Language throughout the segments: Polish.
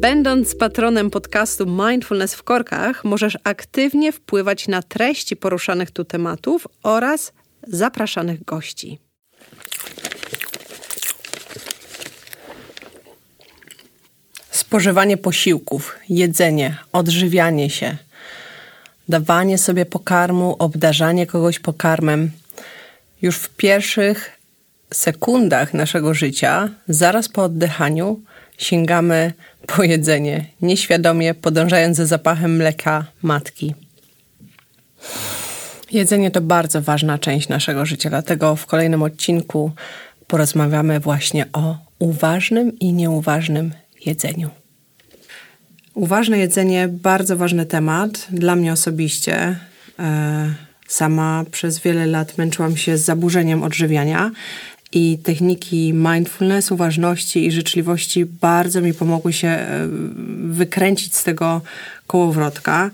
Będąc patronem podcastu Mindfulness w Korkach, możesz aktywnie wpływać na treści poruszanych tu tematów oraz zapraszanych gości. Spożywanie posiłków, jedzenie, odżywianie się, dawanie sobie pokarmu, obdarzanie kogoś pokarmem. Już w pierwszych sekundach naszego życia, zaraz po oddychaniu, sięgamy po jedzenie, nieświadomie podążając za zapachem mleka matki. Jedzenie to bardzo ważna część naszego życia, dlatego w kolejnym odcinku porozmawiamy właśnie o uważnym i nieuważnym jedzeniu. Uważne jedzenie bardzo ważny temat dla mnie osobiście. E, sama przez wiele lat męczyłam się z zaburzeniem odżywiania i techniki mindfulness, uważności i życzliwości bardzo mi pomogły się e, wykręcić z tego kołowrotka.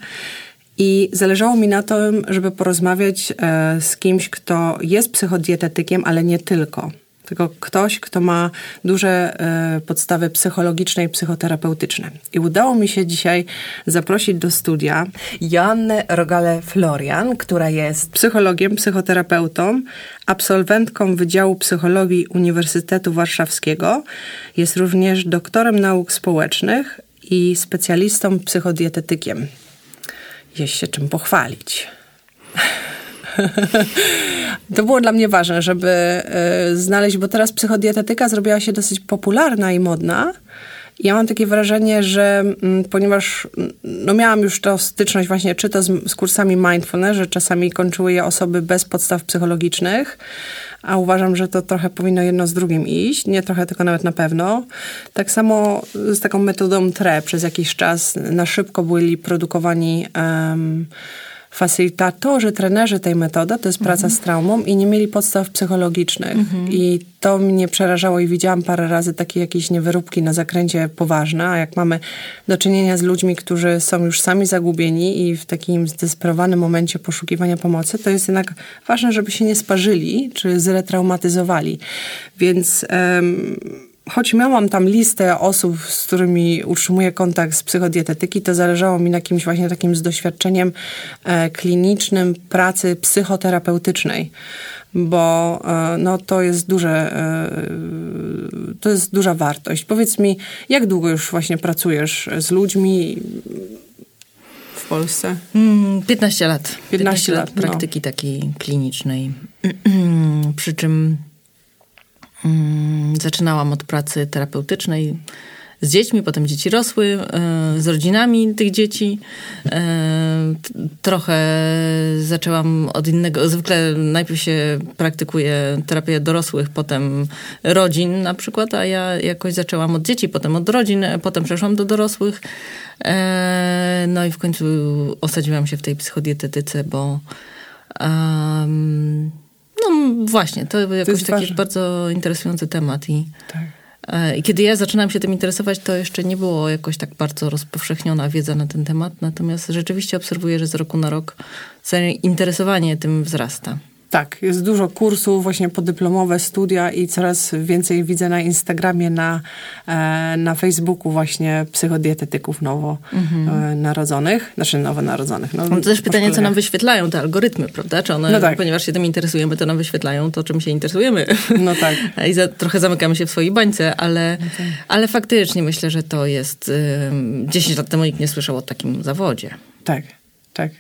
I zależało mi na tym, żeby porozmawiać e, z kimś, kto jest psychodietetykiem, ale nie tylko tylko ktoś, kto ma duże e, podstawy psychologiczne i psychoterapeutyczne. I udało mi się dzisiaj zaprosić do studia Joannę Rogale-Florian, która jest psychologiem, psychoterapeutą, absolwentką Wydziału Psychologii Uniwersytetu Warszawskiego. Jest również doktorem nauk społecznych i specjalistą psychodietetykiem. Jest się czym pochwalić. to było dla mnie ważne, żeby y, znaleźć, bo teraz psychodietetyka zrobiła się dosyć popularna i modna. Ja mam takie wrażenie, że mm, ponieważ no miałam już to styczność właśnie czy to z, z kursami mindfulness, że czasami kończyły je osoby bez podstaw psychologicznych, a uważam, że to trochę powinno jedno z drugim iść, nie trochę, tylko nawet na pewno. Tak samo z taką metodą TRE przez jakiś czas na szybko byli produkowani um, facylitatorzy, trenerzy tej metody, to jest mhm. praca z traumą i nie mieli podstaw psychologicznych. Mhm. I to mnie przerażało i widziałam parę razy takie jakieś niewyróbki na zakręcie poważne, a jak mamy do czynienia z ludźmi, którzy są już sami zagubieni i w takim zdesperowanym momencie poszukiwania pomocy, to jest jednak ważne, żeby się nie sparzyli, czy zretraumatyzowali. Więc... Um, choć miałam tam listę osób, z którymi utrzymuję kontakt z psychodietetyki, to zależało mi na kimś właśnie takim z doświadczeniem e, klinicznym pracy psychoterapeutycznej bo e, no, to jest duże, e, to jest duża wartość. Powiedz mi, jak długo już właśnie pracujesz z ludźmi w Polsce? 15 mm, lat. 15, 15 lat, lat no. praktyki no. takiej klinicznej. Przy czym zaczynałam od pracy terapeutycznej z dziećmi, potem dzieci rosły, e, z rodzinami tych dzieci. E, trochę zaczęłam od innego, zwykle najpierw się praktykuje terapię dorosłych, potem rodzin na przykład, a ja jakoś zaczęłam od dzieci, potem od rodzin, potem przeszłam do dorosłych. E, no i w końcu osadziłam się w tej psychodietetyce, bo um, no właśnie, to jakoś to taki ważne. bardzo interesujący temat i... Tak. E, I kiedy ja zaczynałam się tym interesować, to jeszcze nie było jakoś tak bardzo rozpowszechniona wiedza na ten temat, natomiast rzeczywiście obserwuję, że z roku na rok zainteresowanie tym wzrasta. Tak, jest dużo kursów, właśnie podyplomowe studia i coraz więcej widzę na Instagramie, na, e, na Facebooku właśnie psychodietetyków nowo mhm. E, narodzonych, znaczy nowonarodzonych. No, to też pytanie, co nam wyświetlają te algorytmy, prawda? Czy one, no tak. ponieważ się tym interesujemy, to nam wyświetlają to, czym się interesujemy. No tak. I za, trochę zamykamy się w swojej bańce, ale, no tak. ale faktycznie myślę, że to jest... Y, 10 lat temu nikt nie słyszał o takim zawodzie. Tak, tak.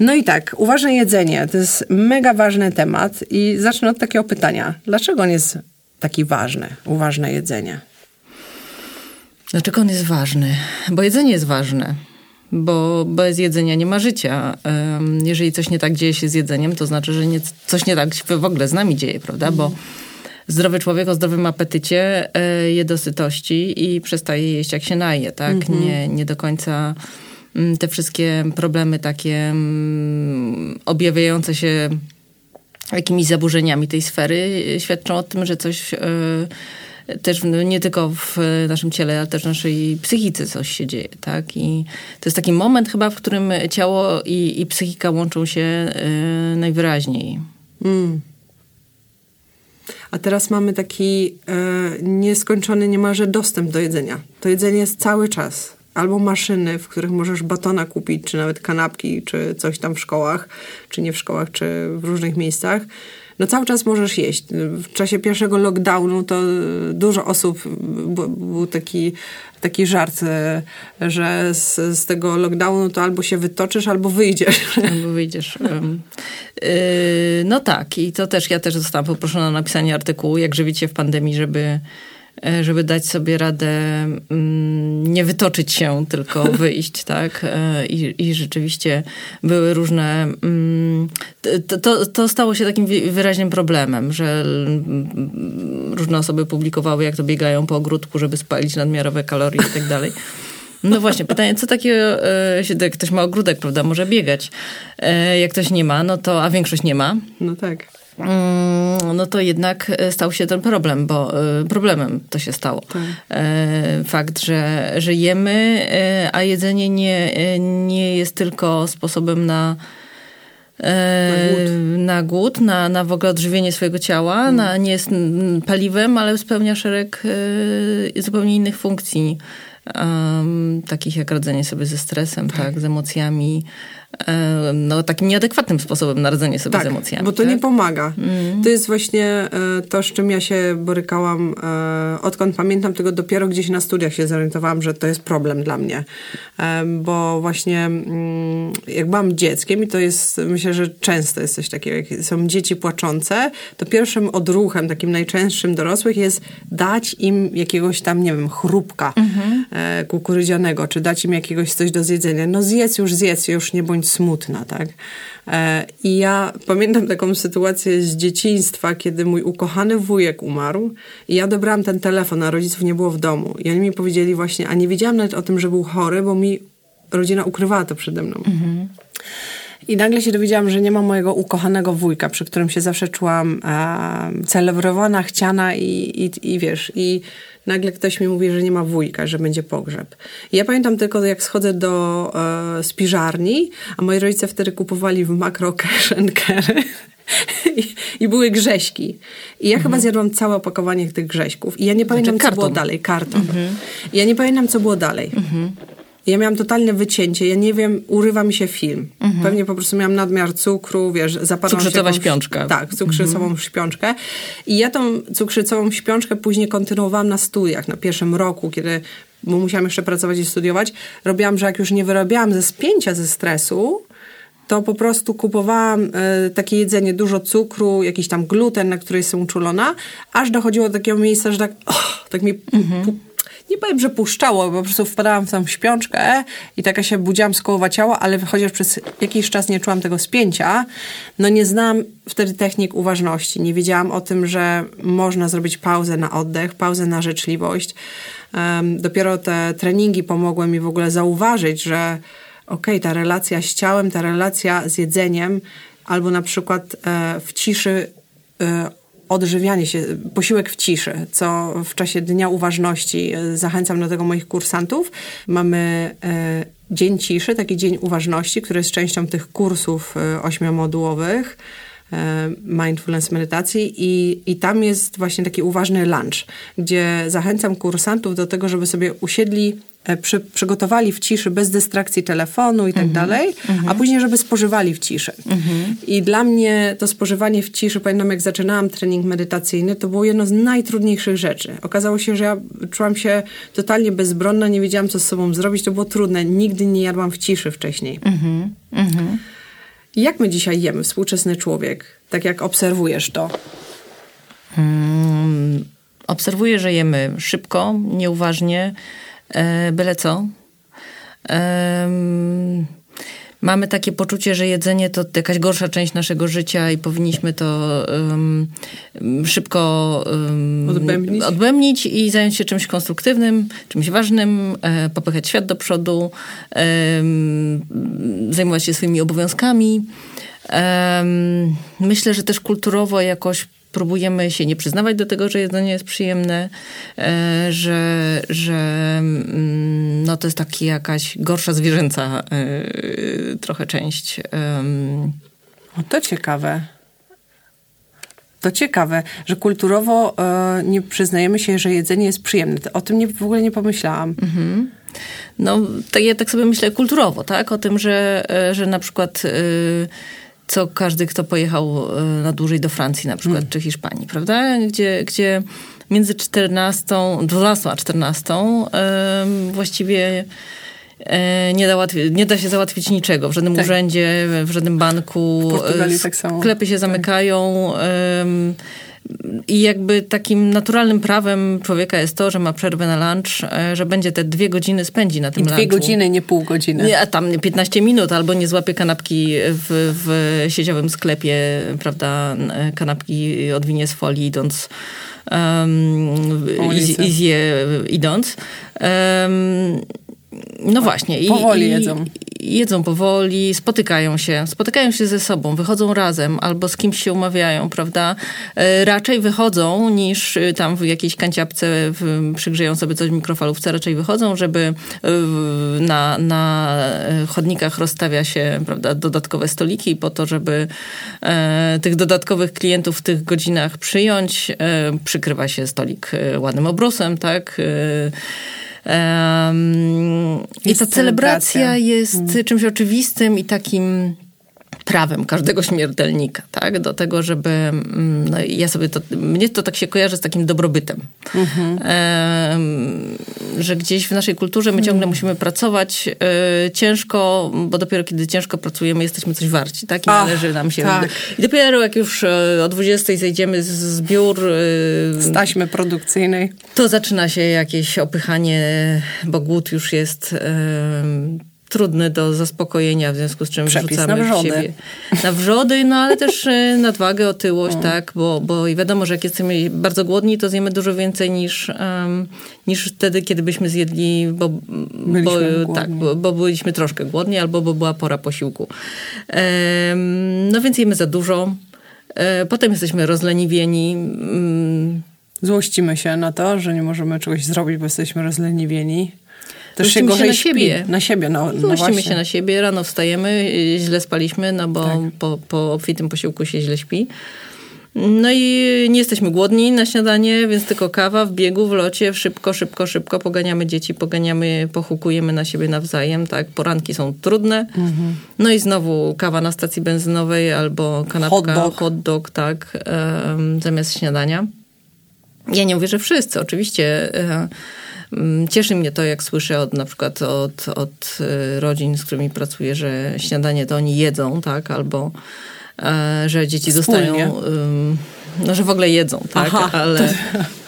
No i tak, uważne jedzenie to jest mega ważny temat i zacznę od takiego pytania. Dlaczego on jest taki ważny, uważne jedzenie? Dlaczego on jest ważny? Bo jedzenie jest ważne. Bo bez jedzenia nie ma życia. Jeżeli coś nie tak dzieje się z jedzeniem, to znaczy, że nie, coś nie tak się w ogóle z nami dzieje, prawda? Bo zdrowy człowiek o zdrowym apetycie e, je dosytości i przestaje jeść jak się naje, tak? Mhm. Nie, nie do końca te wszystkie problemy takie mm, objawiające się jakimiś zaburzeniami tej sfery y, świadczą o tym, że coś y, też nie tylko w naszym ciele, ale też w naszej psychice coś się dzieje, tak? I to jest taki moment chyba, w którym ciało i, i psychika łączą się y, najwyraźniej. Mm. a teraz mamy taki e, nieskończony niemalże dostęp do jedzenia. To jedzenie jest cały czas. Albo maszyny, w których możesz batona kupić, czy nawet kanapki, czy coś tam w szkołach, czy nie w szkołach, czy w różnych miejscach no cały czas możesz jeść. W czasie pierwszego lockdownu to dużo osób, był taki, taki żart, e, że z, z tego lockdownu to albo się wytoczysz, albo wyjdziesz. Albo wyjdziesz. No tak, i to też, ja też zostałam poproszona o napisanie artykułu, jak żywicie w pandemii, żeby E, żeby dać sobie radę mm, nie wytoczyć się, tylko wyjść, tak? E, I, i rzeczywiście były różne... Mm, to, to stało się takim wyraźnym problemem, że mm, różne osoby publikowały, jak to biegają po ogródku, żeby spalić nadmiarowe kalorie i tak dalej. No właśnie, pytanie, co takiego, e, jak ktoś ma ogródek, prawda, może biegać. Jak ktoś nie ma, no to, a większość nie ma. No tak. Mm, no to jednak e, stał się ten problem, bo e, problemem to się stało. Tak. E, fakt, że, że jemy, a jedzenie nie, nie jest tylko sposobem na na głód, na, głód, na, na w ogóle odżywienie swojego ciała, hmm. na, nie jest paliwem, ale spełnia szereg zupełnie innych funkcji, um, takich jak radzenie sobie ze stresem, tak, tak z emocjami, no, takim nieadekwatnym sposobem na radzenie sobie tak, z emocjami. bo to tak? nie pomaga. Mm. To jest właśnie e, to, z czym ja się borykałam, e, odkąd pamiętam tego dopiero gdzieś na studiach się zorientowałam, że to jest problem dla mnie. E, bo właśnie mm, jak byłam dzieckiem i to jest, myślę, że często jest coś takiego, jak są dzieci płaczące, to pierwszym odruchem, takim najczęstszym dorosłych jest dać im jakiegoś tam, nie wiem, chrupka mm -hmm. kukurydzianego, czy dać im jakiegoś coś do zjedzenia. No zjedz już, zjedz, już nie bądź bądź smutna, tak? E, I ja pamiętam taką sytuację z dzieciństwa, kiedy mój ukochany wujek umarł i ja odebrałam ten telefon, a rodziców nie było w domu. I oni mi powiedzieli właśnie, a nie wiedziałam nawet o tym, że był chory, bo mi rodzina ukrywała to przede mną. Mhm. I nagle się dowiedziałam, że nie ma mojego ukochanego wujka, przy którym się zawsze czułam e, celebrowana, chciana i, i, i wiesz, i nagle ktoś mi mówi, że nie ma wujka, że będzie pogrzeb. I ja pamiętam tylko, jak schodzę do e, spiżarni, a moi rodzice wtedy kupowali w makro keszenkery. I, I, były grześki. I ja mhm. chyba zjadłam całe opakowanie tych grześków. I ja nie pamiętam, znaczy, co było dalej. Karton. Mhm. I ja nie pamiętam, co było dalej. Mhm. Ja miałam totalne wycięcie, ja nie wiem, urywa mi się film. Mhm. Pewnie po prostu miałam nadmiar cukru, wiesz, zapadłam Cukrzycowa jakąś, śpiączka. Tak, cukrzycową mhm. śpiączkę. I ja tą cukrzycową śpiączkę później kontynuowałam na studiach, na pierwszym roku, kiedy bo musiałam jeszcze pracować i studiować. Robiłam, że jak już nie wyrabiałam ze spięcia, ze stresu, to po prostu kupowałam y, takie jedzenie, dużo cukru, jakiś tam gluten, na który jestem uczulona, aż dochodziło do takiego miejsca, że tak, oh, tak mi mhm nie powiem, że puszczało, bo po prostu wpadałam w tą śpiączkę i taka się budziłam z kołowa ciała, ale chociaż przez jakiś czas nie czułam tego spięcia, no nie znałam wtedy technik uważności. Nie wiedziałam o tym, że można zrobić pauzę na oddech, pauzę na życzliwość. Um, dopiero te treningi pomogły mi w ogóle zauważyć, że okej, okay, ta relacja z ciałem, ta relacja z jedzeniem, albo na przykład e, w ciszy e, odżywianie się, posiłek w ciszy, co w czasie Dnia Uważności e, zachęcam do tego moich kursantów. Mamy e, Dzień Ciszy, taki Dzień Uważności, który jest częścią tych kursów e, ośmiomodułowych. E, mindfulness medytacji i, i tam jest właśnie taki uważny lunch, gdzie zachęcam kursantów do tego, żeby sobie usiedli e, przy, przygotowali w ciszy, bez dystrakcji telefonu i tak mm -hmm. dalej, mm -hmm. a później, żeby spożywali w ciszy. Mm -hmm. I dla mnie to spożywanie w ciszy, pamiętam jak zaczynałam trening medytacyjny, to było jedno z najtrudniejszych rzeczy. Okazało się, że ja czułam się totalnie bezbronna, nie wiedziałam, co z sobą zrobić, to było trudne. Nigdy nie jadłam w ciszy wcześniej. Mhm. Jak my dzisiaj jemy, współczesny człowiek, tak jak obserwujesz to? Hmm, obserwuję, że jemy szybko, nieuważnie, e, byle co. E, mamy takie poczucie, że jedzenie to jakaś gorsza część naszego życia i powinniśmy to um, szybko um, odbębnić. odbębnić. i zająć się czymś konstruktywnym, czymś ważnym, e, popychać świat do przodu, e, zajmować się swoimi obowiązkami. Myślę, że też kulturowo jakoś próbujemy się nie przyznawać do tego, że jedzenie jest przyjemne, e, że, że mm, no to jest taka jakaś gorsza zwierzęca e, trochę część. O, to ciekawe. To ciekawe, że kulturowo e, nie przyznajemy się, że jedzenie jest przyjemne. O tym nie, w ogóle nie pomyślałam. Mhm. No, tak, ja tak sobie myślę kulturowo, tak? O tym, że, że na przykład... Y, co każdy, kto pojechał e, na dłużej do Francji na przykład, hmm. czy Hiszpanii, prawda? Gdzie, gdzie między 14, 12 a 14 właściwie e, nie da, łatwi- nie da się załatwić niczego. W żadnym tak. urzędzie, w żadnym banku. W Portugalii tak samo. Sklepy się tak. zamykają. I jakby takim naturalnym prawem człowieka jest to, że ma przerwę na lunch, e, że będzie te dwie godziny spędzi na tym I dwie lunchu. godziny, nie pół godziny. Nie, a tam 15 minut, albo nie złapie kanapki w, w sieciowym sklepie, prawda, kanapki odwinie z folii idąc um, i, i zje idąc. Um, no właśnie. Powoli i, jedzą. Jedzą powoli, spotykają się, spotykają się ze sobą, wychodzą razem albo z kimś się umawiają, prawda? E, raczej wychodzą niż y, tam w jakiejś kanciapce w, przygrzeją sobie coś w mikrofalówce, raczej wychodzą, żeby y, na, na chodnikach rozstawia się, prawda, dodatkowe stoliki po to, żeby e, tych dodatkowych klientów w tych godzinach przyjąć. E, przykrywa się stolik e, ładnym obrusem, tak? E, Um, I ta celebracja jest hmm. czymś oczywistym i takim prawem każdego śmiertelnika, tak? Do tego, żeby, mm, no ja sobie to, mnie to tak się kojarzy z takim dobrobytem. Mhm. E, że gdzieś w naszej kulturze my ciągle mhm. musimy pracować e, ciężko, bo dopiero kiedy ciężko pracujemy, jesteśmy coś warci, tak? I Ach, należy nam się... Tak. I dopiero jak już e, o 20 zejdziemy z biur... E, z taśmy produkcyjnej. To zaczyna się jakieś opychanie, bo głód już jest trudny do zaspokojenia, w związku z czym Przepis wrzucamy na w siebie na wrzody, no ale też e, nadwagę, otyłość, mm. tak, bo, bo wiadomo, że jak jesteśmy bardzo głodni, to zjemy dużo więcej niż, um, niż wtedy, kiedy byśmy zjedli, bo, bo tak, bo, bo, byliśmy troszkę głodni albo bo była pora posiłku. Um, no więc jemy za dużo, e, potem jesteśmy rozleniwieni, um, Złościmy się na to, że nie możemy czegoś zrobić, bo jesteśmy rozleniwieni. Też się gorzej na siebie. Na siebie, no, no właśnie. się na siebie, rano wstajemy, źle spaliśmy, no bo tak. po, po obfitym posiłku się źle śpi. No i nie jesteśmy głodni na śniadanie, więc tylko kawa w biegu, w locie, szybko, szybko, szybko poganiamy dzieci, poganiamy, pochukujemy na siebie nawzajem, tak. Poranki są trudne. Mhm. No i znowu kawa na stacji benzynowej albo kanapka, hot dog, hot dog tak, um, zamiast śniadania. Ja nie mówię, że wszyscy, oczywiście. Um, cieszy mnie to, jak słyszę od, na przykład od, od y, rodzin, z którymi pracuję, że śniadanie to oni jedzą, tak, albo że dzieci Wspólnie. dostają no, że w ogóle jedzą, tak? Aha, Ale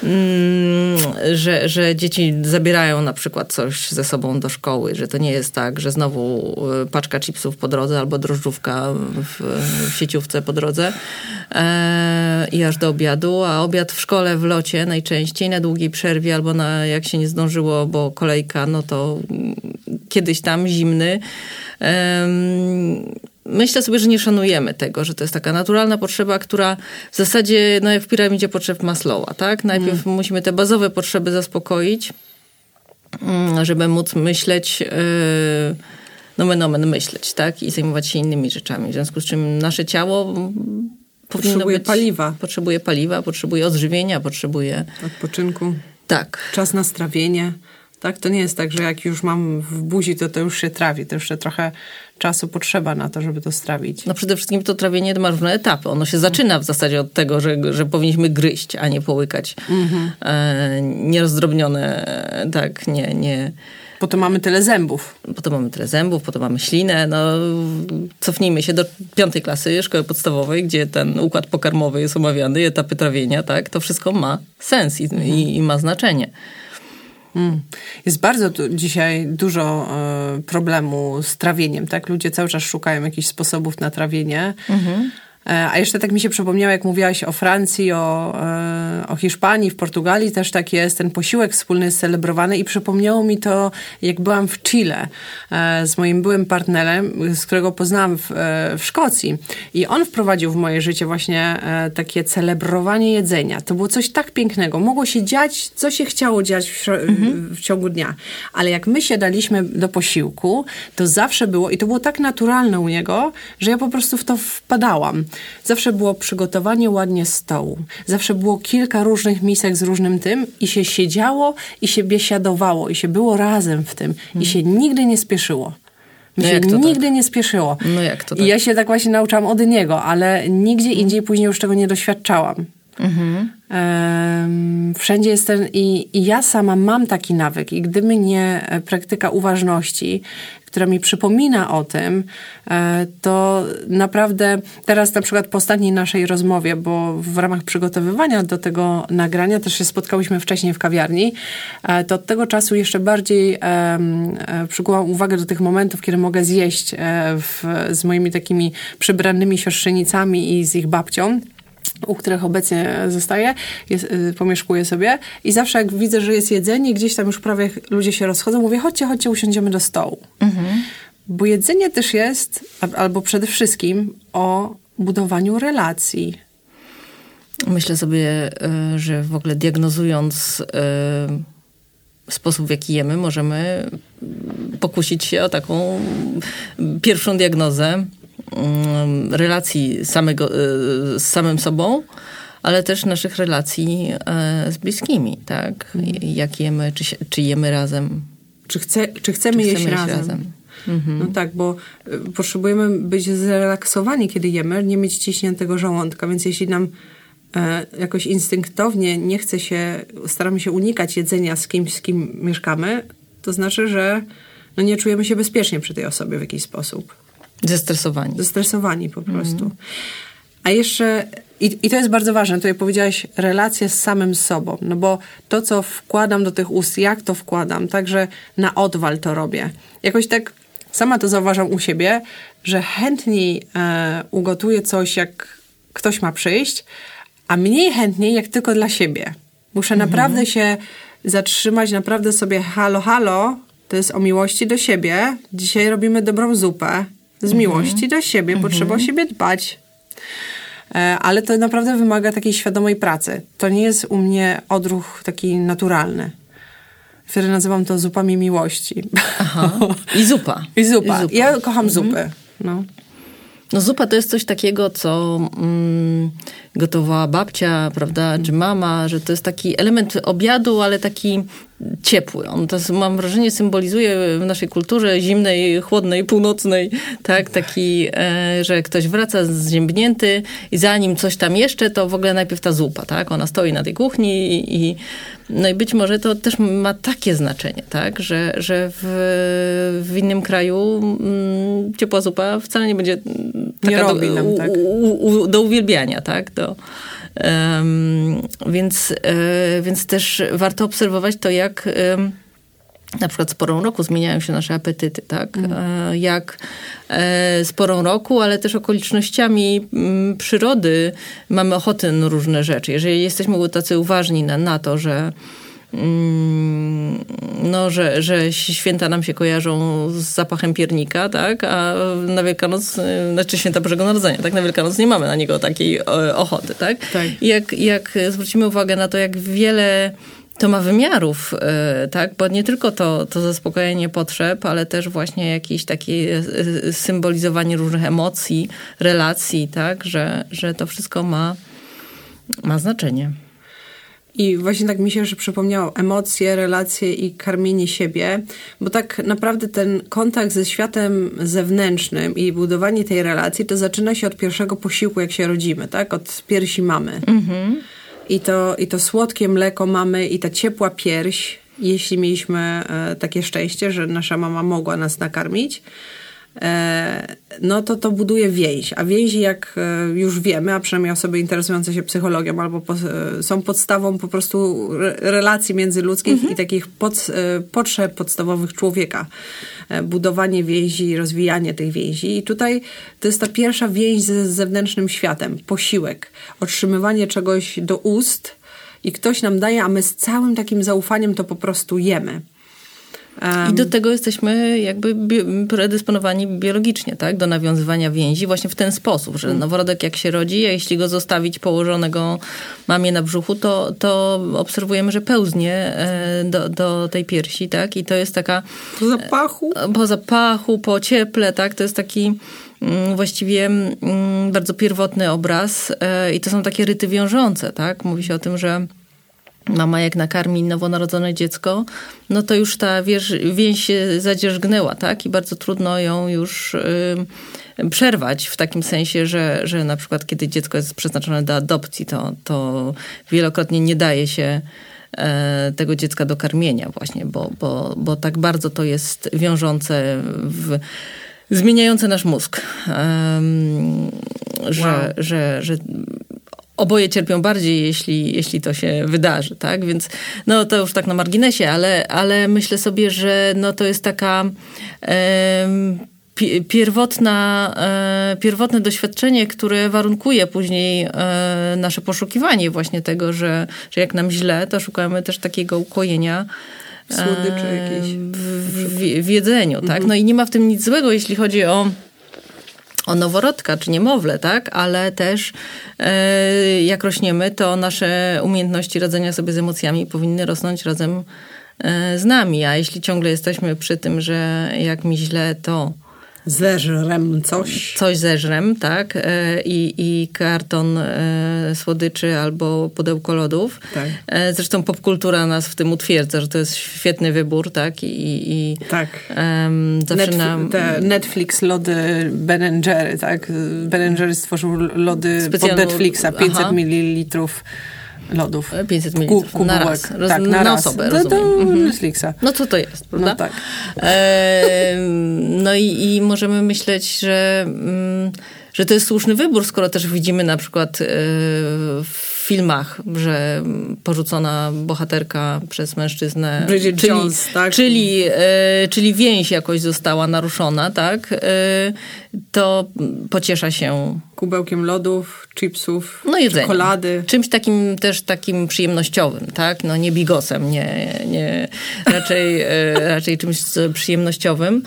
mm, że, że dzieci zabierają na przykład coś ze sobą do szkoły, że to nie jest tak, że znowu y, paczka chipsów po drodze albo drożdżówka w, w sieciówce po drodze e, i aż do obiadu, a obiad w szkole w locie najczęściej na długiej przerwie albo na jak się nie zdążyło, bo kolejka, no to kiedyś tam zimny. E, myślę sobie, że nie szanujemy tego, że to jest taka naturalna potrzeba, która w zasadzie, no jak w piramidzie potrzeb Maslowa, tak? Najpierw mm. musimy te bazowe potrzeby zaspokoić, mm, żeby móc myśleć, yy, nomen omen myśleć, tak? I zajmować się innymi rzeczami. W związku z czym nasze ciało potrzebuje być, paliwa. Potrzebuje paliwa, potrzebuje odżywienia, potrzebuje... Odpoczynku. Tak. Czas na strawienie. Tak, to nie jest tak, że jak już mam w buzi, to to już się trawi. To jeszcze trochę czasu potrzeba na to, żeby to strawić. No przede wszystkim to trawienie ma różne etapy. Ono się zaczyna w zasadzie od tego, że, że powinniśmy gryźć, a nie połykać. Mhm. E, nierozdrobnione, tak, nie, nie... Po to mamy tyle zębów. Po to mamy tyle zębów, po to mamy ślinę. No, cofnijmy się do piątej klasy szkoły podstawowej, gdzie ten układ pokarmowy jest omawiany, etapy trawienia, tak? To wszystko ma sens i, mhm. i, i ma znaczenie. Mm. Jest bardzo tu dzisiaj dużo y, problemu z trawieniem, tak? Ludzie cały czas szukają jakichś sposobów na trawienie. -hmm. A jeszcze tak mi się przypomniało, jak mówiłaś o Francji, o, e, o Hiszpanii, w Portugalii też tak jest, ten posiłek wspólny jest celebrowany i przypomniało mi to, jak byłam w Chile e, z moim byłym partnerem, z którego poznałam w, e, w Szkocji i on wprowadził w moje życie właśnie takie celebrowanie jedzenia. To było coś tak pięknego. Mogło się dziać, co się chciało dziać w, mhm. w ciągu dnia. Ale jak my się daliśmy do posiłku, to zawsze było, i to było tak naturalne u niego, że ja po prostu w to wpadałam. Zawsze było przygotowanie ładnie stołu. Zawsze było kilka różnych misek z różnym tym i się siedziało i się biesiadowało i się było razem w tym i się nigdy nie spieszyło. Mi no się nigdy tak? nie spieszyło. No jak to tak? I ja się tak właśnie nauczałam od niego, ale nigdzie mhm. indziej później już tego nie doświadczałam. Mhm. Um, wszędzie jest ten i, i ja sama mam taki nawyk i gdyby nie e, praktyka uważności, która mi przypomina o tym, e, to naprawdę teraz na przykład po ostatniej naszej rozmowie, bo w ramach przygotowywania do tego nagrania też się spotkałyśmy wcześniej w kawiarni, e, to od tego czasu jeszcze bardziej e, przykułam uwagę do tych momentów, kiedy mogę zjeść w, z moimi takimi przybranymi siostrzenicami i z ich babcią u których obecnie zostaję, jest, y, pomieszkuję sobie i zawsze jak widzę, że jest jedzenie, gdzieś tam już prawie ludzie się rozchodzą, mówię, chodźcie, chodźcie, usiądziemy do stołu. Mhm. Bo jedzenie też jest, albo przede wszystkim o budowaniu relacji. Myślę sobie, y, że w ogóle diagnozując y, sposób, w jaki jemy, możemy pokusić się o taką pierwszą diagnozę relacji samego, e, z samym sobą, ale też naszych relacji e, z bliskimi, tak? Mhm. Jak jemy, czy, czy jemy razem. Czy, chce, czy chcemy, czy jeść, jeść razem. razem. Mhm. No tak, bo e, potrzebujemy być zrelaksowani, kiedy jemy, nie mieć ciśniętego żołądka, więc jeśli nam e, jakoś instynktownie nie chce się, staramy się unikać jedzenia z kimś, z kim mieszkamy, to znaczy, że no nie czujemy się bezpiecznie przy tej osobie w jakiś sposób. Zestresowani. Zestresowani po prostu. Mm. A jeszcze, i, i to jest bardzo ważne, tutaj powiedziałaś relacje z samym sobą, no bo to, co wkładam do tych ust, jak to wkładam, także na odwal to robię. Jakoś tak sama to zauważam u siebie, że chętniej e, ugotuję coś, jak ktoś ma przyjść, a mniej chętniej, jak tylko dla siebie. Muszę mhm. naprawdę się zatrzymać, naprawdę sobie halo, halo, to jest o miłości do siebie. Dzisiaj robimy dobrą zupę z mhm. miłości do siebie, bo trzeba o mhm. siebie dbać. E, ale to naprawdę wymaga takiej świadomej pracy. To nie jest u mnie odruch taki naturalny. Wtedy nazywam to zupami miłości. Aha. I zupa. I zupa. I zupa. Ja kocham mhm. zupy. No. No zupa to jest coś takiego, co mm, gotowała babcia, prawda, czy mama, że to jest taki element obiadu, ale taki ciepły. On to, mam wrażenie, symbolizuje w naszej kulturze zimnej, chłodnej, północnej, tak, taki, e, że ktoś wraca zziębnięty i zanim coś tam jeszcze, to w ogóle najpierw ta zupa, tak, ona stoi na tej kuchni i, i no i być może to też ma takie znaczenie, tak, że, że w, w innym kraju mm, ciepła zupa wcale nie będzie taka nie do, nam, tak. u, u, do uwielbiania, tak, do, więc, e, więc też warto obserwować to, jak na przykład z porą roku zmieniają się nasze apetyty, tak? Mm. Jak e, z porą roku, ale też okolicznościami mm, przyrody mamy ochotę na różne rzeczy. Jeżeli jesteśmy tacy uważni na, na to, że no, że, że święta nam się kojarzą z zapachem piernika, tak? A na Wielkanoc, e, znaczy święta Bożego Narodzenia, tak? Na Wielkanoc nie mamy na niego takiej ochoty, tak? tak. Jak, jak zwrócimy uwagę na to, jak wiele to ma wymiarów, e, tak? Bo nie tylko to, to zaspokojenie potrzeb, ale też właśnie jakieś takie e, e, symbolizowanie różnych emocji, relacji, tak? Że, że to wszystko ma, ma znaczenie. I właśnie tak mi się że przypomniało emocje, relacje i karmienie siebie, bo tak naprawdę ten kontakt ze światem zewnętrznym i budowanie tej relacji to zaczyna się od pierwszego posiłku, jak się rodzimy, tak? Od piersi mamy. Mhm i to, i to słodkie mleko mamy i ta ciepła pierś, jeśli mieliśmy e, takie szczęście, że nasza mama mogła nas nakarmić, no to to buduje więź. A więzi, jak e, już wiemy, a przynajmniej osoby interesujące się psychologią, albo po, są podstawą po prostu relacji międzyludzkich mhm. i takich pod, potrzeb podstawowych człowieka. Budowanie więzi, rozwijanie tych więzi. I tutaj to jest ta pierwsza więź ze zewnętrznym światem. Posiłek. Otrzymywanie czegoś do ust, i ktoś nam daje, a my z całym takim zaufaniem to po prostu jemy. Um. I do tego jesteśmy jakby bi- predysponowani biologicznie, tak? Do nawiązywania więzi właśnie w ten sposób, że mm. noworodek jak się rodzi, a jeśli go zostawić położonego mamie na brzuchu, to, to obserwujemy, że pełznie e, do, do tej piersi, tak? I to jest taka... Po zapachu? E, po zapachu, po cieple, tak? To jest taki mm, właściwie mm, bardzo pierwotny obraz e, i to są takie ryty wiążące, tak? Mówi się o tym, że mama jak nakarmi nowonarodzone dziecko, no to już ta wież, więź się zadzierzgnęła, tak? I bardzo trudno ją już y, przerwać w takim sensie, że, że na przykład kiedy dziecko jest przeznaczone do adopcji, to, to wielokrotnie nie daje się e, tego dziecka do karmienia właśnie, bo, bo, bo tak bardzo to jest wiążące w zmieniające nasz mózg. Że, wow. że, że oboje cierpią bardziej, jeśli, jeśli to się wydarzy, tak? Więc no to już tak na marginesie, ale, ale myślę sobie, że no to jest taka pierwotna, e, pierwotne doświadczenie, które warunkuje później e, nasze poszukiwanie właśnie tego, że, że jak nam źle, to szukamy też takiego ukojenia Słodycze jakieś. W, w, w jedzeniu, tak? Mhm. No i nie ma w tym nic złego, jeśli chodzi o o noworodka czy niemowlę, tak? Ale też e, jak rośniemy, to nasze umiejętności radzenia sobie z emocjami powinny rosnąć razem e, z nami. A jeśli ciągle jesteśmy przy tym, że jak mi źle, to Zeżrem coś. Coś zeżrem, tak. E, I, i karton e, słodyczy albo pudełko lodów. Tak. E, zresztą popkultura nas w tym utwierdza, że to jest świetny wybór, tak. I, i tak. Um, Netf nam... Netflix lody Ben Jerry, tak. Ben Jerry stworzył lody Specjalną... pod Netflixa, 500 ml lodów. 500 ml Ku, na raz. Roz, tak, na, na raz. osobę, no, to mhm. Netflixa. No co to jest, prawda? No tak. E, no i, i możemy myśleć, że, mm, że to jest słuszny wybór, skoro też widzimy na przykład e, w filmach, że porzucona bohaterka przez mężczyznę. Bridget czyli, Jones, tak? Czyli, e, czyli więź jakoś została naruszona, tak? E, to pociesza się kubełkiem lodów, chipsów, no czekolady. Czymś takim też takim przyjemnościowym, tak? No nie bigosem, nie, nie raczej, e, raczej czymś przyjemnościowym.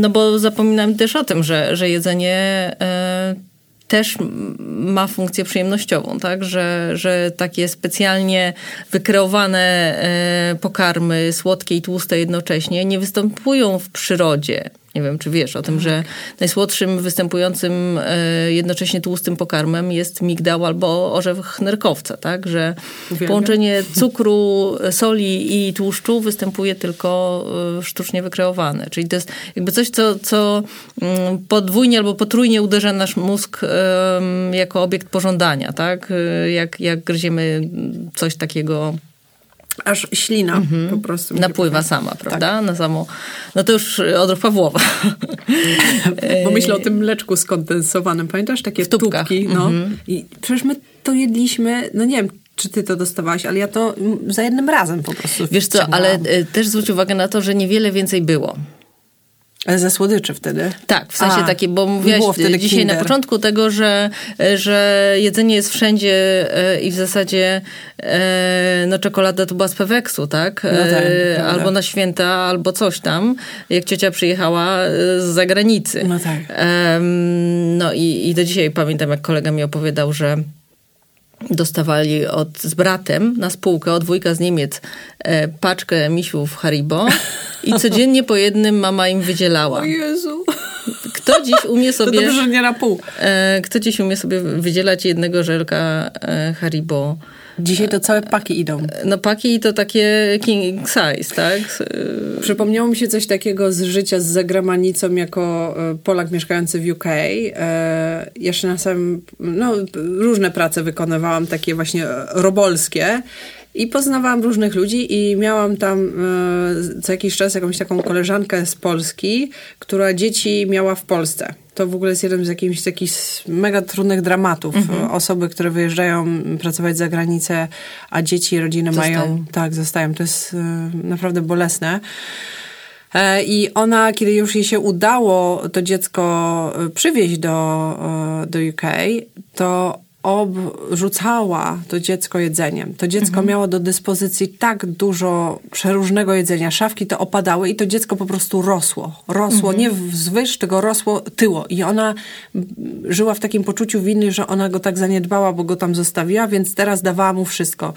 No bo zapominam też o tym, że, że jedzenie też ma funkcję przyjemnościową, tak? Że, że takie specjalnie wykreowane e, pokarmy, słodkie i tłuste jednocześnie, nie występują w przyrodzie. Nie wiem, czy wiesz o tym, że najsłodszym występującym e, jednocześnie tłustym pokarmem jest migdał albo orzech nerkowca, tak? Że połączenie cukru, soli i tłuszczu występuje tylko e, sztucznie wykreowane. Czyli to jest jakby coś, co, co mm, podwójnie albo potrójnie uderza nasz mózg jako obiekt pożądania, tak? E, jak, jak gryziemy coś takiego Aż ślina mhm. po prostu. Napływa sama, prawda? Tak. Na samo, no to już odruch Pawłowa. Bo myślę o tym mleczku skondensowanym. Pamiętasz? Takie tubki. No. Mhm. I przecież my to jedliśmy, no nie wiem, czy ty to dostawałaś, ale ja to za jednym razem po prostu Wiesz co, ale e, też zwróć uwagę na to, że niewiele więcej było. Ale ze słodyczy wtedy? Tak, w sensie taki, bo mówiłaś dzisiaj kinder. na początku tego, że, że jedzenie jest wszędzie e, i w zasadzie e, no czekolada to była z Peweksu, tak? No tak e, albo na święta, albo coś tam, jak ciocia przyjechała z zagranicy. No tak. No i, i do dzisiaj pamiętam, jak kolega mi opowiadał, że dostawali od, z bratem na spółkę od wujka z Niemiec e, paczkę misiów Haribo i codziennie po jednym mama im wydzielała. O Jezu. Kto dziś umie sobie... To dobrze, nie na pół. E, kto dziś umie sobie wydzielać jednego żelka e, Haribo Dzisiaj to całe paki idą. No paki to takie king size, tak? Przypomniało mi się coś takiego z życia z zagranicą jako e, Polak mieszkający w UK. E, jeszcze na samym, no różne prace wykonywałam, takie właśnie robolskie. I poznawałam różnych ludzi i miałam tam e, co jakiś czas jakąś taką koleżankę z Polski, która dzieci miała w Polsce. To w ogóle jest jeden z jakichś takich mega trudnych dramatów. Mhm. Osoby, które wyjeżdżają pracować za granicę, a dzieci i rodziny zostają. mają... Tak, zostają. To jest e, naprawdę bolesne. E, I ona, kiedy już jej się udało to dziecko przywieźć do, do UK, to obrzucała to dziecko jedzeniem. To dziecko miało do dyspozycji tak dużo przeróżnego jedzenia. Szafki to opadały i to dziecko po prostu rosło. Rosło nie wzwyż, tylko rosło tyło. I ona żyła w takim poczuciu winy, że ona go tak zaniedbała, bo go tam zostawiła, więc teraz dawała mu wszystko.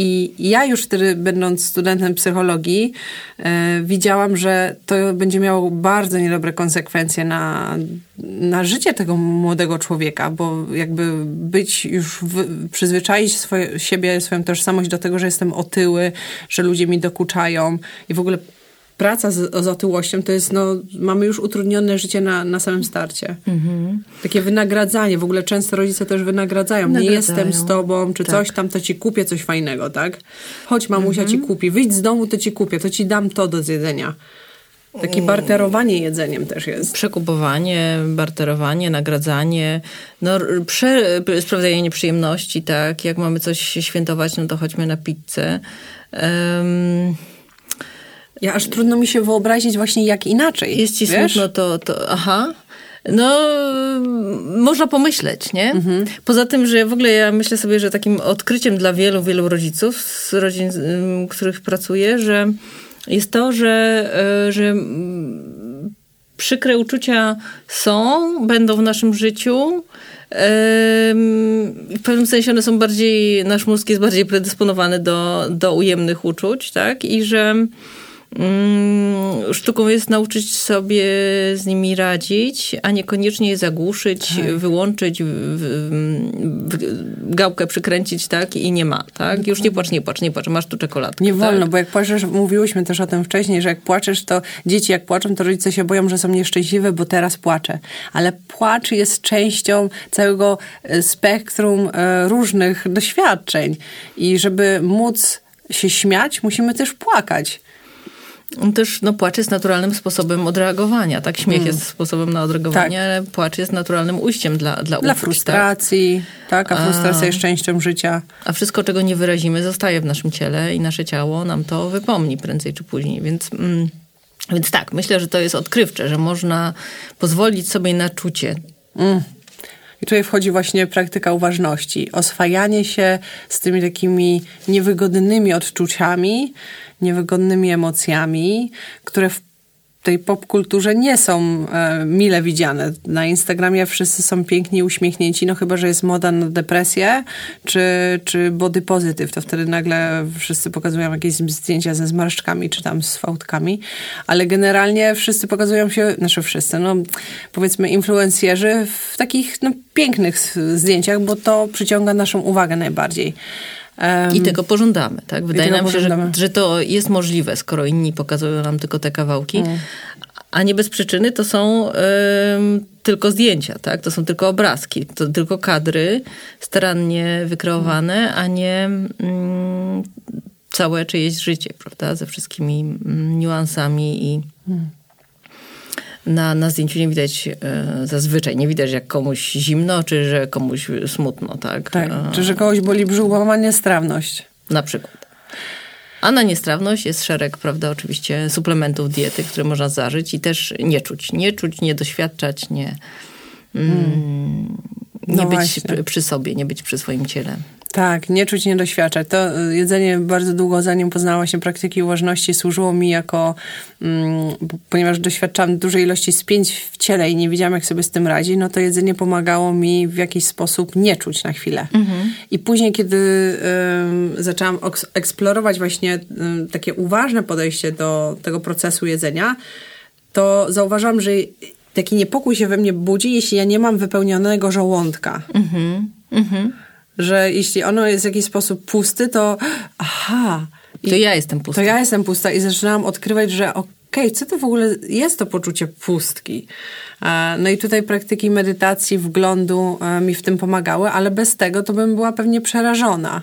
I ja już wtedy, będąc studentem psychologii, e, widziałam, że to będzie miało bardzo niedobre konsekwencje na, na życie tego młodego człowieka, bo jakby być już, w, przyzwyczaić swoje, siebie, swoją tożsamość do tego, że jestem otyły, że ludzie mi dokuczają i w ogóle praca z, z otyłością to jest, no, mamy już utrudnione życie na, na samym starcie. Takie wynagradzanie, w ogóle często rodzice też wynagradzają. Nie Nagradzają. jestem z tobą, czy Tak. coś tam, to ci kupię coś fajnego, tak? Chodź mamusia ci kupi, wyjdź z domu, to ci kupię, to ci dam to do zjedzenia. Takie barterowanie jedzeniem też jest. Przekupowanie, barterowanie, nagradzanie, no, prze, sprawianie nieprzyjemności, tak? Jak mamy coś świętować, no to chodźmy na pizzę. Em, Ja aż trudno mi się wyobrazić właśnie jak inaczej. jest ci wiesz? smutno, to, to aha. No, można pomyśleć, nie? Poza tym, że w ogóle ja myślę sobie, że takim odkryciem dla wielu, wielu rodziców z rodzin, ym, których pracuję, że jest to, że, y, że mm, przykre uczucia są, będą w naszym życiu. W pewnym sensie one są bardziej, nasz mózg jest bardziej predysponowany do, do ujemnych uczuć, tak? I że sztuką jest nauczyć sobie z nimi radzić, a niekoniecznie je zagłuszyć, wyłączyć, w, w, gałkę przykręcić, tak? I nie ma, tak? Już nie płacz, nie płacz, nie płacz, masz tu czekoladę. Nie tak? wolno, bo jak płaczesz, mówiłyśmy też o tym wcześniej, że jak płaczesz, to dzieci jak płaczą, to rodzice się boją, że są nieszczęśliwe, bo teraz płaczę. Ale płacz jest częścią całego e, spektrum e, różnych doświadczeń. I żeby móc się śmiać, musimy też płakać. Też no, płacz jest naturalnym sposobem odreagowania, tak? Śmiech Mm. jest sposobem na odreagowanie, ale płacz jest naturalnym ujściem dla, dla, Dla uczuć, tak? frustracji, tak? A frustracja jest częścią życia. A wszystko, czego nie wyrazimy, zostaje w naszym ciele i nasze ciało nam to wypomni prędzej czy później. Więc, mm, więc tak, myślę, że to jest odkrywcze, że można pozwolić sobie na czucie. I tutaj wchodzi właśnie praktyka uważności. Oswajanie się z tymi takimi niewygodnymi odczuciami, niewygodnymi emocjami, które w tej popkulturze nie są e, mile widziane. Na Instagramie wszyscy są piękni, uśmiechnięci, no chyba, że jest moda na depresję czy, czy body positive, to wtedy nagle wszyscy pokazują jakieś zdjęcia ze zmarszczkami czy tam z fałdkami, ale generalnie wszyscy pokazują się, znaczy wszyscy, no powiedzmy influencjerzy w takich no, pięknych zdjęciach, bo to przyciąga naszą uwagę najbardziej. Em, I tego pożądamy, tak? Wydaje nam się, że, że to jest możliwe, skoro inni pokazują nam tylko te kawałki. Mm. A nie bez przyczyny to są tylko zdjęcia, tak? To są tylko obrazki, to tylko kadry starannie wykreowane, a nie mm, całe czyjeś życie, prawda? Ze wszystkimi mm, niuansami i na, na zdjęciu nie widać e, zazwyczaj, nie widać jak komuś zimno, czy że komuś smutno, tak? tak, E, czy że kogoś boli brzuch, bo ma niestrawność. na przykład. A na niestrawność jest szereg, prawda, oczywiście suplementów diety, które można zażyć i też nie czuć. Nie czuć, nie doświadczać, nie, mm, nie No być właśnie. przy, sobie, nie być przy swoim ciele. Tak, nie czuć, nie doświadczać. To y, jedzenie bardzo długo, zanim poznała się praktyki uważności, służyło mi jako, mm, ponieważ doświadczałam dużej ilości spięć w ciele i nie wiedziałam, jak sobie z tym radzić, no to jedzenie pomagało mi w jakiś sposób nie czuć na chwilę. I później, kiedy zaczęłam eksplorować właśnie takie uważne podejście do tego procesu jedzenia, to zauważam, że taki niepokój się we mnie budzi, jeśli ja nie mam wypełnionego żołądka że jeśli ono jest w jakiś sposób pusty, to aha. To ja jestem pusta. To ja jestem pusta i zaczynałam odkrywać, że okej, co to w ogóle jest to poczucie pustki. E, No i tutaj praktyki medytacji, wglądu e, mi w tym pomagały, ale bez tego to bym była pewnie przerażona,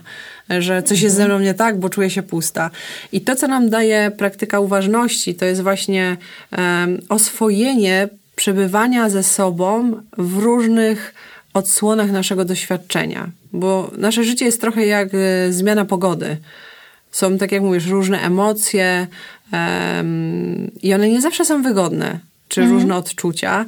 że coś jest ze mną nie tak, bo czuję się pusta. I to, co nam daje praktyka uważności, to jest właśnie em, oswojenie przebywania ze sobą w różnych odsłonach naszego doświadczenia, bo nasze życie jest trochę jak e, zmiana pogody. Są, tak jak mówisz, różne emocje em, i one nie zawsze są wygodne, czy różne odczucia,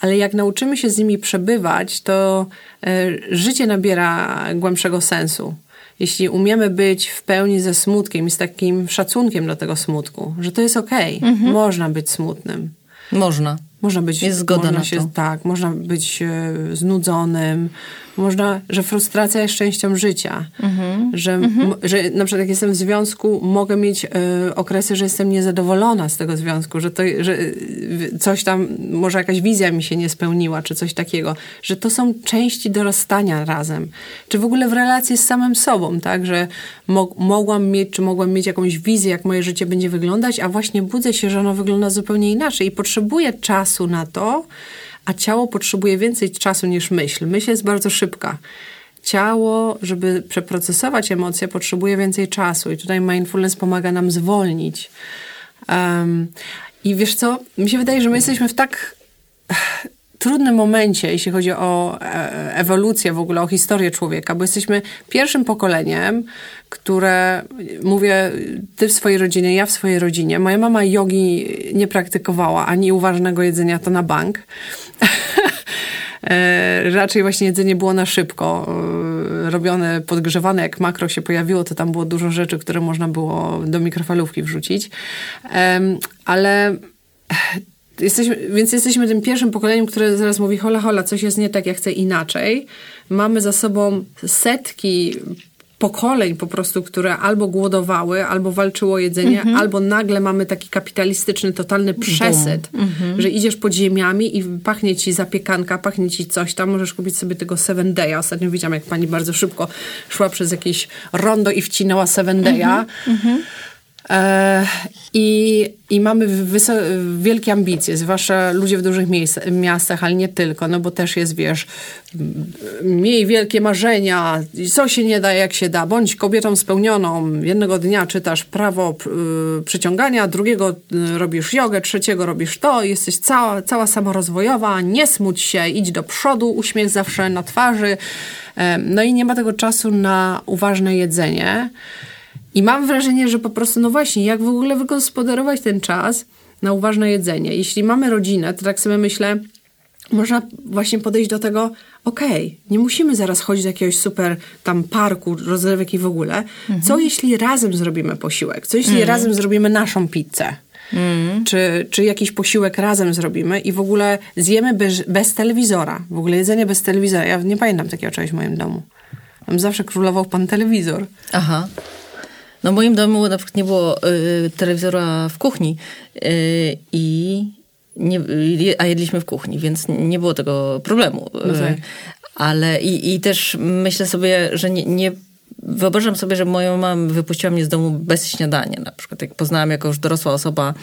ale jak nauczymy się z nimi przebywać, to e, życie nabiera głębszego sensu. Jeśli umiemy być w pełni ze smutkiem i z takim szacunkiem do tego smutku, że to jest okej, okay, mhm. można być smutnym. Można. Można być. Jest zgoda można na się, to. Tak, można być e, znudzonym, można, że frustracja jest częścią życia. Mhm. Że, m, że na przykład jak jestem w związku, mogę mieć y, okresy, że jestem niezadowolona z tego związku, że, to, że y, coś tam, może jakaś wizja mi się nie spełniła, czy coś takiego. Że to są części dorastania razem. Czy w ogóle w relacji z samym sobą, tak? Że mo mogłam mieć, czy mogłam mieć jakąś wizję, jak moje życie będzie wyglądać, a właśnie budzę się, że ono wygląda zupełnie inaczej i potrzebuję czasu na to, a ciało potrzebuje więcej czasu niż myśl. Myśl jest bardzo szybka. Ciało, żeby przeprocesować emocje, potrzebuje więcej czasu i tutaj mindfulness pomaga nam zwolnić. Um, I wiesz co, mi się wydaje, że my jesteśmy w tak trudnym momencie, jeśli chodzi o e, ewolucję w ogóle, o historię człowieka, bo jesteśmy pierwszym pokoleniem, które, mówię, ty w swojej rodzinie, ja w swojej rodzinie. Moja mama jogi nie praktykowała, ani uważnego jedzenia to na bank. E, raczej właśnie jedzenie było na szybko, e, robione, podgrzewane. Jak makro się pojawiło, to tam było dużo rzeczy, które można było do mikrofalówki wrzucić. Ale jesteśmy, więc jesteśmy tym pierwszym pokoleniem, które zaraz mówi hola, hola, coś jest nie tak, ja chcę inaczej. Mamy za sobą setki pokoleń po prostu, które albo głodowały, albo walczyło o jedzenie, mm -hmm. albo nagle mamy taki kapitalistyczny, totalny przesyt, mm -hmm. że idziesz pod ziemiami i pachnie ci zapiekanka, pachnie ci coś tam, możesz kupić sobie tego Seven Day'a. Ostatnio widziałam, jak pani bardzo szybko szła przez jakieś rondo i wcinała Seven Day'a. Mm -hmm. E, I, I mamy wielkie ambicje, zwłaszcza ludzie w dużych miejsc, miastach, ale nie tylko, no bo też jest, wiesz, miej wielkie marzenia, co się nie da, jak się da, bądź kobietą spełnioną. Jednego dnia czytasz prawo y, przyciągania, drugiego y, robisz jogę, trzeciego robisz to, jesteś cała, cała samorozwojowa, nie smuć się, idź do przodu, uśmiech zawsze na twarzy. E, no i nie ma tego czasu na uważne jedzenie. I mam wrażenie, że po prostu, no właśnie, jak w ogóle wygospodarować ten czas na uważne jedzenie. Jeśli mamy rodzinę, to tak sobie myślę, można właśnie podejść do tego, okej, okay, nie musimy zaraz chodzić do jakiegoś super tam parku, rozrywek i w ogóle. Mhm. Co jeśli razem zrobimy posiłek? Co jeśli mhm. razem zrobimy naszą pizzę? Mhm. Czy, czy jakiś posiłek razem zrobimy i w ogóle zjemy bez, bez telewizora. W ogóle jedzenie bez telewizora. Ja nie pamiętam takiego czegoś w moim domu. Tam zawsze królował pan telewizor. Aha. No w moim domu na przykład nie było y, telewizora w kuchni y, i nie, a jedliśmy w kuchni, więc nie było tego problemu. No tak. Ale i, i też myślę sobie, że nie, nie wyobrażam sobie, że moją mamę wypuściła mnie z domu bez śniadania. Na przykład jak poznałam jako już dorosła osoba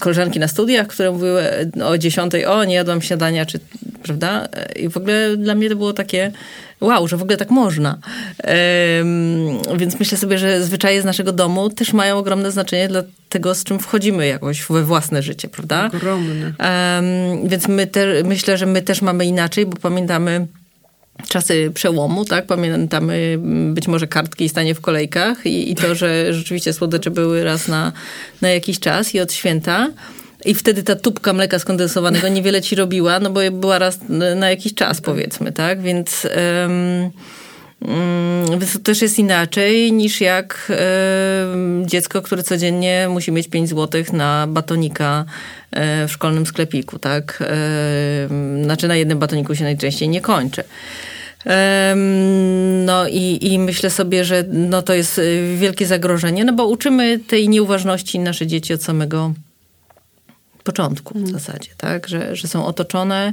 koleżanki na studiach, które mówiły o dziesiątej, o nie jadłam śniadania, czy, prawda? I w ogóle dla mnie to było takie wow, że w ogóle tak można. więc myślę sobie, że zwyczaje z naszego domu też mają ogromne znaczenie dla tego, z czym wchodzimy jakoś we własne życie, prawda? Ogromne. więc my te, myślę, że my też mamy inaczej, bo pamiętamy czasy przełomu, tak? Pamiętamy być może kartki i stanie w kolejkach i, i to, że rzeczywiście słodycze były raz na, na jakiś czas i od święta. I wtedy ta tubka mleka skondensowanego niewiele ci robiła, no bo była raz na jakiś czas, powiedzmy, tak? Więc, um, to też jest inaczej niż jak dziecko, które codziennie musi mieć 5 złotych na batonika e, w szkolnym sklepiku, tak? Znaczy na jednym batoniku się najczęściej nie kończy. No i, i myślę sobie, że no to jest y, wielkie zagrożenie, no bo uczymy tej nieuważności nasze dzieci od samego początku w mhm. zasadzie, tak? Że, że są otoczone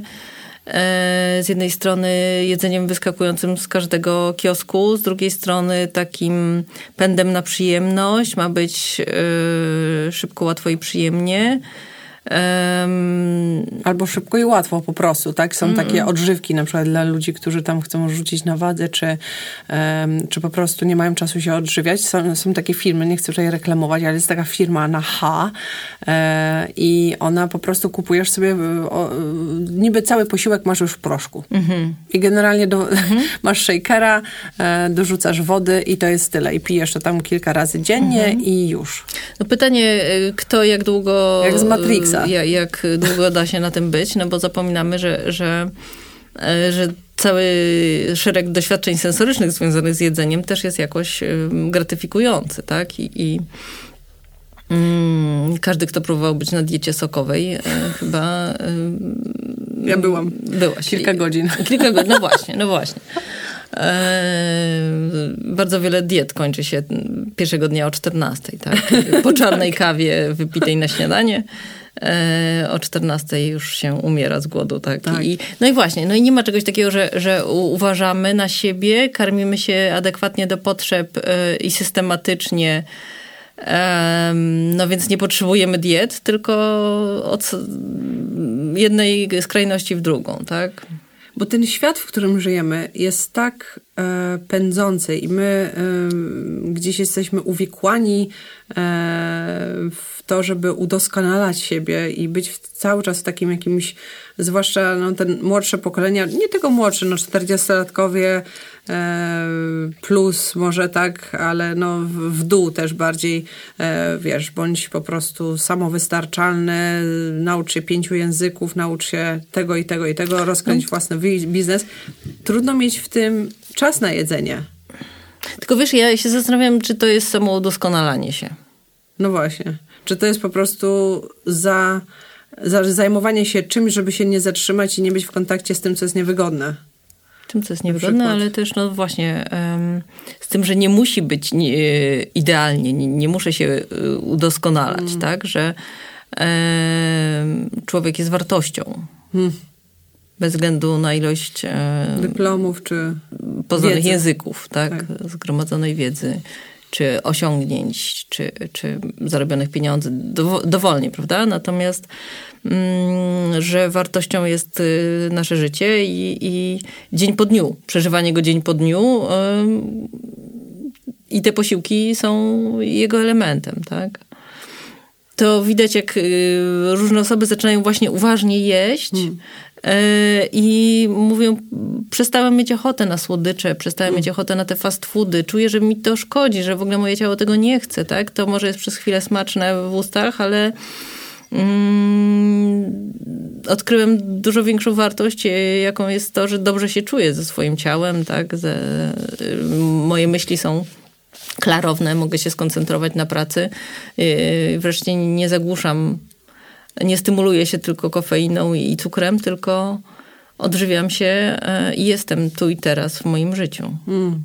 e, z jednej strony jedzeniem wyskakującym z każdego kiosku, z drugiej strony takim pędem na przyjemność, ma być e, szybko, łatwo i przyjemnie. Um, Albo szybko i łatwo po prostu, tak? Są mm. takie odżywki na przykład dla ludzi, którzy tam chcą rzucić na wadze, czy, um, czy po prostu nie mają czasu się odżywiać. Są, są takie firmy, nie chcę tutaj reklamować, ale jest taka firma na H e, i ona po prostu kupujesz sobie, o, niby cały posiłek masz już w proszku. Mm -hmm. I generalnie do, mm -hmm. masz shakera, e, dorzucasz wody i to jest tyle. I pijesz to tam kilka razy dziennie -hmm. i już. No pytanie, e, kto jak długo... Jak z Matrixa Netflixa. Jak, jak długo da się na tym być, no bo zapominamy, że, że, e, że cały szereg doświadczeń sensorycznych związanych z jedzeniem też jest jakoś gratyfikujący, tak? I, i mm, każdy, kto próbował być na diecie sokowej, e, chyba... Ja byłam. Byłaś. Kilka godzin. Kilka godzin, no właśnie, no właśnie. E, bardzo wiele diet kończy się pierwszego dnia o 14, tak? Po czarnej kawie wypitej na śniadanie. E, o 14 już się umiera z głodu, tak? tak. I, no i właśnie, no i nie ma czegoś takiego, że, że uważamy na siebie, karmimy się adekwatnie do potrzeb e, i systematycznie no więc nie potrzebujemy diet, tylko od jednej skrajności w drugą, tak? Bo ten świat, w którym żyjemy, jest tak e, pędzący i my e, gdzieś jesteśmy uwikłani e, w to, żeby udoskonalać siebie i być cały czas w takim jakimś, zwłaszcza no, ten młodsze pokolenia, nie tylko młodsze, no 40-latkowie e, plus może tak, ale no w, dół też bardziej, e, wiesz, bądź po prostu samowystarczalny, naucz się pięciu języków, naucz się tego i tego i tego, rozkręć własny biznes. Trudno mieć w tym czas na jedzenie. Tylko wiesz, ja się zastanawiam, czy to jest samo udoskonalanie się. No właśnie. Czy to jest po prostu za, za zajmowanie się czymś, żeby się nie zatrzymać i nie być w kontakcie z tym, co jest niewygodne? Tym, co jest niewygodne, ale też no właśnie z tym, że nie musi być nie, idealnie, nie, nie, muszę się e, udoskonalać, mm. tak? Że człowiek jest wartością. Hmm. Bez względu na ilość dyplomów czy poznanych wiedzy. języków, tak? tak? Zgromadzonej wiedzy czy osiągnięć, czy, czy zarobionych pieniędzy dowolnie, prawda? Natomiast, mm, że wartością jest y, nasze życie i, i, dzień po dniu, przeżywanie go dzień po dniu i te posiłki są jego elementem, tak? To widać, jak y, różne osoby zaczynają właśnie uważnie jeść, hmm. E, I mówią, przestałem mieć ochotę na słodycze, przestałem mieć ochotę na te fast foody, czuję, że mi to szkodzi, że w ogóle moje ciało tego nie chce, tak? To może jest przez chwilę smaczne w ustach, ale mm, odkryłem dużo większą wartość, e, jaką jest to, że dobrze się czuję ze swoim ciałem, tak? Ze, moje myśli są klarowne, mogę się skoncentrować na pracy. E, wreszcie nie zagłuszam nie stymuluję się tylko kofeiną i cukrem, tylko odżywiam się e, i jestem tu i teraz w moim życiu. Mm.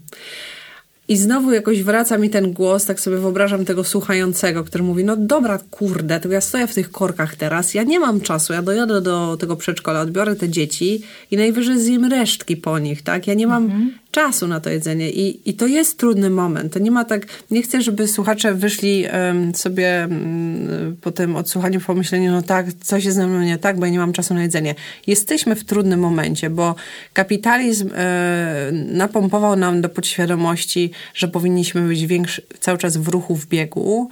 I znowu jakoś wraca mi ten głos, tak sobie wyobrażam tego słuchającego, który mówi, no dobra, kurde, to ja stoję w tych korkach teraz, ja nie mam czasu, ja dojadę do tego przedszkola, odbiorę te dzieci i najwyżej zjem resztki po nich, tak? Ja nie mam mhm czasu na to jedzenie i, i to jest trudny moment. To nie ma tak, nie chcę, żeby słuchacze wyszli um, sobie um, po tym odsłuchaniu pomyśleniu, no tak, coś jest ze mną nie tak, bo ja nie mam czasu na jedzenie. Jesteśmy w trudnym momencie, bo kapitalizm e, napompował nam do podświadomości, że powinniśmy być większy, cały czas w ruchu, w biegu,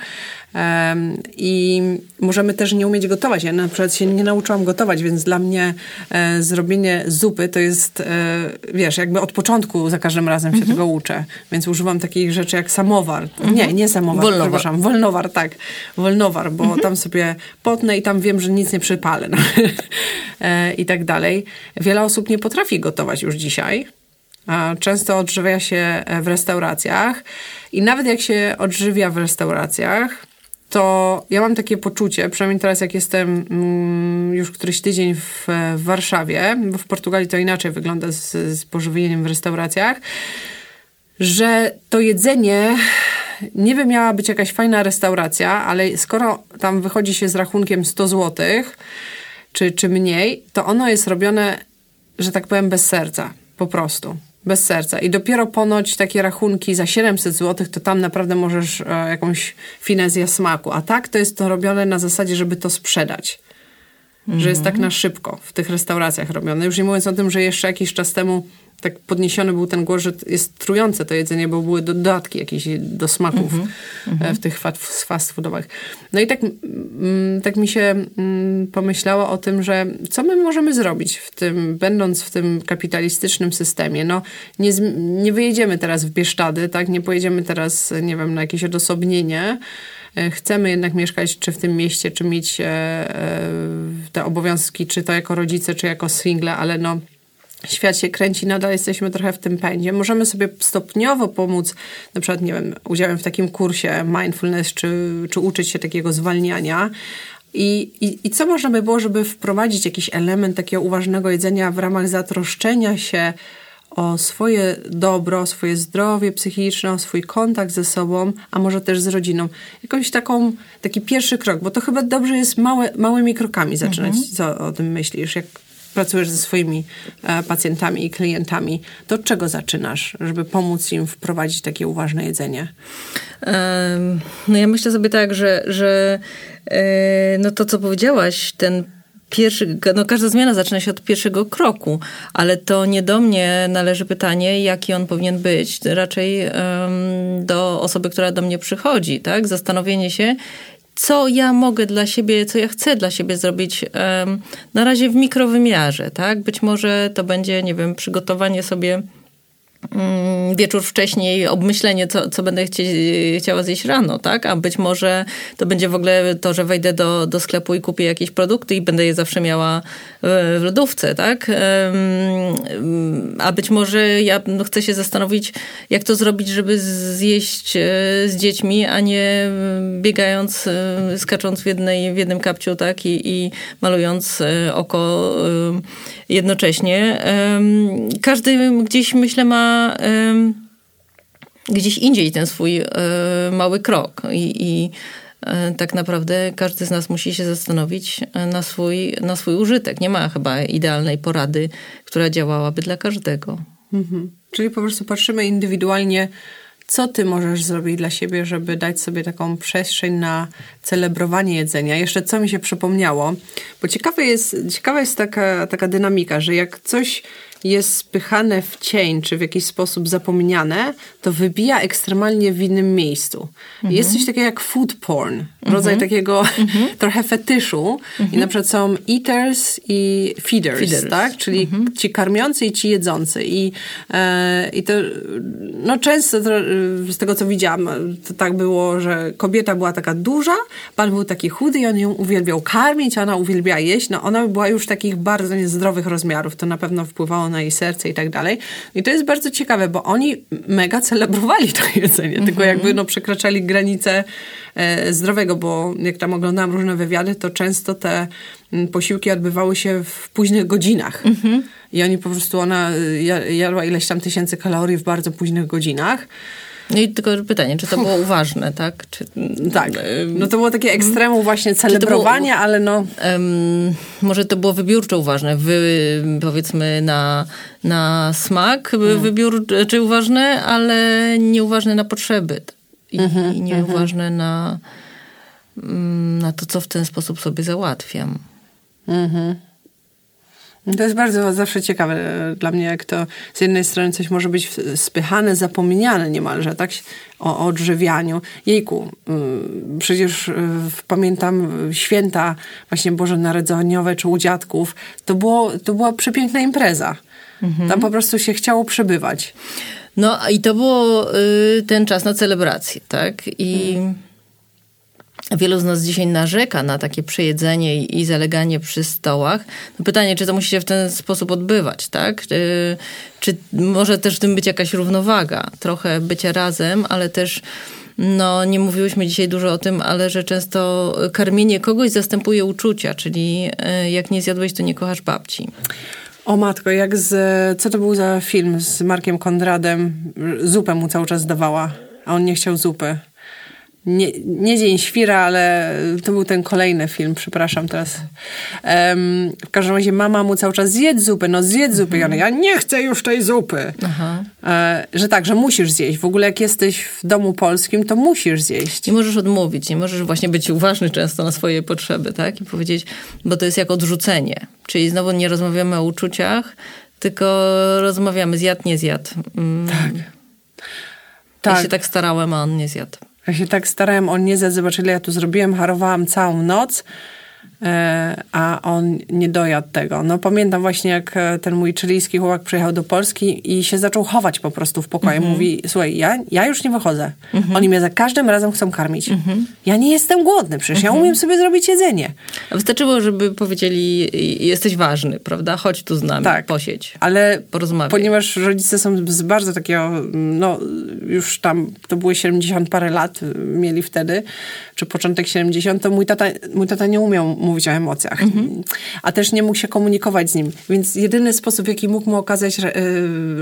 i możemy też nie umieć gotować. Ja na przykład się nie nauczyłam gotować, więc dla mnie e, zrobienie zupy to jest, e, wiesz, jakby od początku za każdym razem się mhm. tego uczę. Więc używam takich rzeczy jak samowar. Mhm. Nie, nie samowar, wolnowar. przepraszam. Wolnowar, tak. Wolnowar, bo mhm. tam sobie potnę i tam wiem, że nic nie przypalę. No. e, I tak dalej. Wiele osób nie potrafi gotować już dzisiaj. Często odżywia się w restauracjach i nawet jak się odżywia w restauracjach, to ja mam takie poczucie, przynajmniej teraz jak jestem mm, już któryś tydzień w, w, Warszawie, bo w Portugalii to inaczej wygląda z, z pożywieniem w restauracjach, że to jedzenie niby miała być jakaś fajna restauracja, ale skoro tam wychodzi się z rachunkiem 100 zł, czy, czy mniej, to ono jest robione, że tak powiem, bez serca. Po prostu bez serca. I dopiero ponoć takie rachunki za 700 zł, to tam naprawdę możesz e, jakąś finezję smaku. A tak to jest to robione na zasadzie, żeby to sprzedać. Mm -hmm. Że jest tak na szybko w tych restauracjach robione. Już nie mówiąc o tym, że jeszcze jakiś czas temu tak podniesiony był ten głos, że jest trujące to jedzenie, bo były dodatki jakieś do smaków mm -hmm. w tych fast foodowych. No i tak, tak mi się pomyślało o tym, że co my możemy zrobić w tym, będąc w tym kapitalistycznym systemie. No, nie, nie wyjedziemy teraz w Bieszczady, tak? Nie pojedziemy teraz, nie wiem, na jakieś odosobnienie, e, chcemy jednak mieszkać czy w tym mieście, czy mieć e, te obowiązki, czy to jako rodzice, czy jako single, ale no świat się kręci, nadal jesteśmy trochę w tym pędzie. Możemy sobie stopniowo pomóc, na przykład, nie wiem, udziałem w takim kursie mindfulness, czy, czy uczyć się takiego zwalniania. I, i, I co można by było, żeby wprowadzić jakiś element takiego uważnego jedzenia w ramach zatroszczenia się o swoje dobro, o swoje zdrowie psychiczne, o swój kontakt ze sobą, a może też z rodziną. Jakąś taką, taki pierwszy krok, bo to chyba dobrze jest małe, małymi krokami zaczynać. Mhm. Co o tym myślisz? Jak pracujesz ze swoimi e, pacjentami i klientami, to od czego zaczynasz, żeby pomóc im wprowadzić takie uważne jedzenie? No ja myślę sobie tak, że, że e, no to, co powiedziałaś, ten pierwszy, no każda zmiana zaczyna się od pierwszego kroku, ale to nie do mnie należy pytanie, jaki on powinien być. Raczej um, do osoby, która do mnie przychodzi, tak? Zastanowienie się, co ja mogę dla siebie, co ja chcę dla siebie zrobić na razie w mikrowymiarze, tak? Być może to będzie, nie wiem, przygotowanie sobie wieczór wcześniej obmyślenie, co, co będę chcie, chciała zjeść rano, tak? A być może to będzie w ogóle to, że wejdę do, do sklepu i kupię jakieś produkty i będę je zawsze miała w lodówce, tak? A być może ja no, chcę się zastanowić, jak to zrobić, żeby zjeść e, z dziećmi, a nie biegając, e, skacząc w, jednej, w jednym kapciu, tak? I, i malując e, oko jednocześnie. Każdy gdzieś, myślę, ma gdzieś indziej ten swój e, mały krok i, i e, tak naprawdę każdy z nas musi się zastanowić e, na swój, na swój użytek. Nie ma chyba idealnej porady, która działałaby dla każdego. Mhm. Czyli po prostu patrzymy indywidualnie co ty możesz zrobić dla siebie, żeby dać sobie taką przestrzeń na celebrowanie jedzenia? Jeszcze co mi się przypomniało, bo ciekawe jest, ciekawa jest taka, taka dynamika, że jak coś jest spychane w cień, czy w jakiś sposób zapomniane, to wybija ekstremalnie w innym miejscu. Mhm. Jest coś takiego jak food porn, mhm. rodzaj takiego mhm. trochę fetyszu. I mhm. na przykład są eaters i feeders, feeders. tak? Czyli mhm. ci karmiący i ci jedzący. I, e, i to no często to, z tego, co widziałam, to tak było, że kobieta była taka duża, pan był taki chudy i on ją uwielbiał karmić, a ona uwielbiała jeść. No ona była już takich bardzo niezdrowych rozmiarów. To na pewno wpływało na jej serce i tak dalej. I to jest bardzo ciekawe, bo oni mega celebrowali to jedzenie, tylko jakby no, przekraczali granice e, zdrowego, bo jak tam oglądałam różne wywiady, to często te posiłki odbywały się w późnych godzinach. -hmm. I oni po prostu, ona jadła ileś tam tysięcy kalorii w bardzo późnych godzinach. No i tylko pytanie, czy to było uważne, tak? Czy, tak. No to było takie ekstremum właśnie celebrowanie, było, ale no... Um, może to było wybiórczo uważne. Wy, powiedzmy na, na smak hmm. wybiórcze czy uważne, ale nieuważne na potrzeby. I, mm-hmm, i nieuważne mm-hmm. na, mm, na to, co w ten sposób sobie załatwiam. Mhm. To jest bardzo zawsze ciekawe e, dla mnie, jak to z jednej strony coś może być spychane, zapomniane niemalże, tak? O, o odżywianiu. Jejku, y, przecież y, pamiętam święta właśnie Bożonarodzeniowe czy u dziadków. To, było, to była przepiękna impreza. Mhm. Tam po prostu się chciało przebywać. No i to było y, ten czas na celebrację, tak? I... Mhm Wielu z nas dzisiaj narzeka na takie przejedzenie i zaleganie przy stołach. No pytanie, czy to musi się w ten sposób odbywać, tak? Czy, czy może też w tym być jakaś równowaga? Trochę bycia razem, ale też no, nie mówiłyśmy dzisiaj dużo o tym, ale że często karmienie kogoś zastępuje uczucia, czyli e, jak nie zjadłeś, to nie kochasz babci. O matko, jak z... Co to był za film z Markiem Kondradem? Zupę mu cały czas dawała, a on nie chciał zupy nie, nie Dzień Świra, ale to był ten kolejny film, przepraszam teraz. Um, w każdym razie mama mu cały czas zjedz zupę, no zjedz zupę. Mhm. Ja, ja nie chcę już tej zupy. E, że tak, że musisz zjeść. W ogóle jak jesteś w domu polskim, to musisz zjeść. Nie możesz odmówić, nie możesz właśnie być uważny często na swoje potrzeby, tak? I powiedzieć, bo to jest jak odrzucenie. Czyli znowu nie rozmawiamy o uczuciach, tylko rozmawiamy zjadł, nie zjadł. Mm. Tak. Ja tak. się tak starałem, a on nie zjadł. Ja się tak starałem, on nie zobacz ile ja tu zrobiłem, harowałam całą noc, a on nie dojadł tego. No pamiętam właśnie, jak e, ten mój chilijski chłopak przyjechał do Polski i się zaczął chować po prostu w pokoju. Mhm. Mówi, słuchaj, ja, ja już nie wychodzę. Oni mnie za każdym razem chcą karmić. Mhm. Ja nie jestem głodny, przecież ja umiem sobie zrobić jedzenie. Wystarczyło, żeby powiedzieli, jesteś ważny, prawda? Chodź tu z nami, Tak. posiedź. Ale Porozmawiaj. ponieważ rodzice są z bardzo takiego, no już tam, to były 70 parę lat mieli wtedy, czy początek 70, to mój tata, mój tata nie umiał mówić o emocjach. A też nie mógł się komunikować z nim. Więc jedyny sposób, w jaki mógł mu okazać y,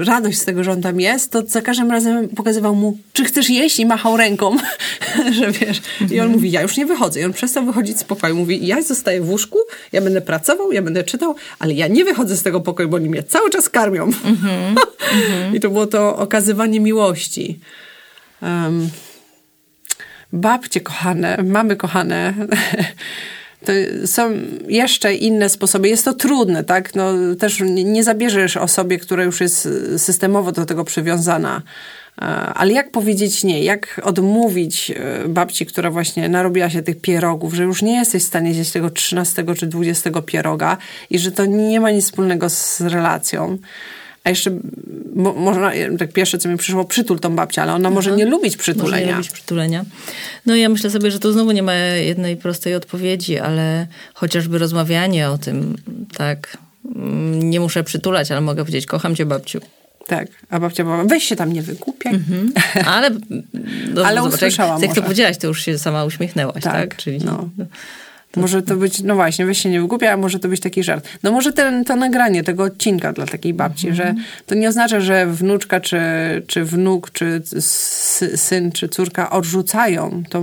radość z tego, że on tam jest, to za każdym razem pokazywał mu, czy chcesz jeść i machał ręką, że wiesz. I on mówi, ja już nie wychodzę. I on przestał wychodzić z pokoju. Mówi, ja zostaję w łóżku, ja będę pracował, ja będę czytał, ale ja nie wychodzę z tego pokoju, bo oni mnie cały czas karmią. I to było to okazywanie miłości. Um, babcie kochane, mamy kochane, są jeszcze inne sposoby. Jest to trudne, tak? No, też nie, zabierzesz osobie, która już jest systemowo do tego przywiązana. E, Ale jak powiedzieć nie? Jak odmówić e, babci, która właśnie narobiła się tych pierogów, że już nie jesteś w stanie zjeść tego 13 czy 20 pieroga i że to nie ma nic wspólnego z relacją. A jeszcze mo, można, tak pierwsze co mi przyszło, przytul tą babcię, ale ona może nie lubić Może przytulenia. nie lubić przytulenia. No ja myślę sobie, że tu znowu nie ma jednej prostej odpowiedzi, ale chociażby rozmawianie o tym, tak, mm, nie muszę przytulać, ale mogę powiedzieć, kocham cię babciu. Tak, a babcia była, weź się tam nie wygłupiaj. Ale, no, Ale zobacz, usłyszała jak, jak to może. powiedziałaś, to już się sama uśmiechnęłaś, tak? Tak, Czyli no. Może to być, no właśnie, weź się nie wygłupia, a może to być taki żart. No może ten, to nagranie tego odcinka dla takiej babci, Mhm. że to nie oznacza, że wnuczka, czy, czy wnuk, czy sy, syn, czy córka odrzucają tą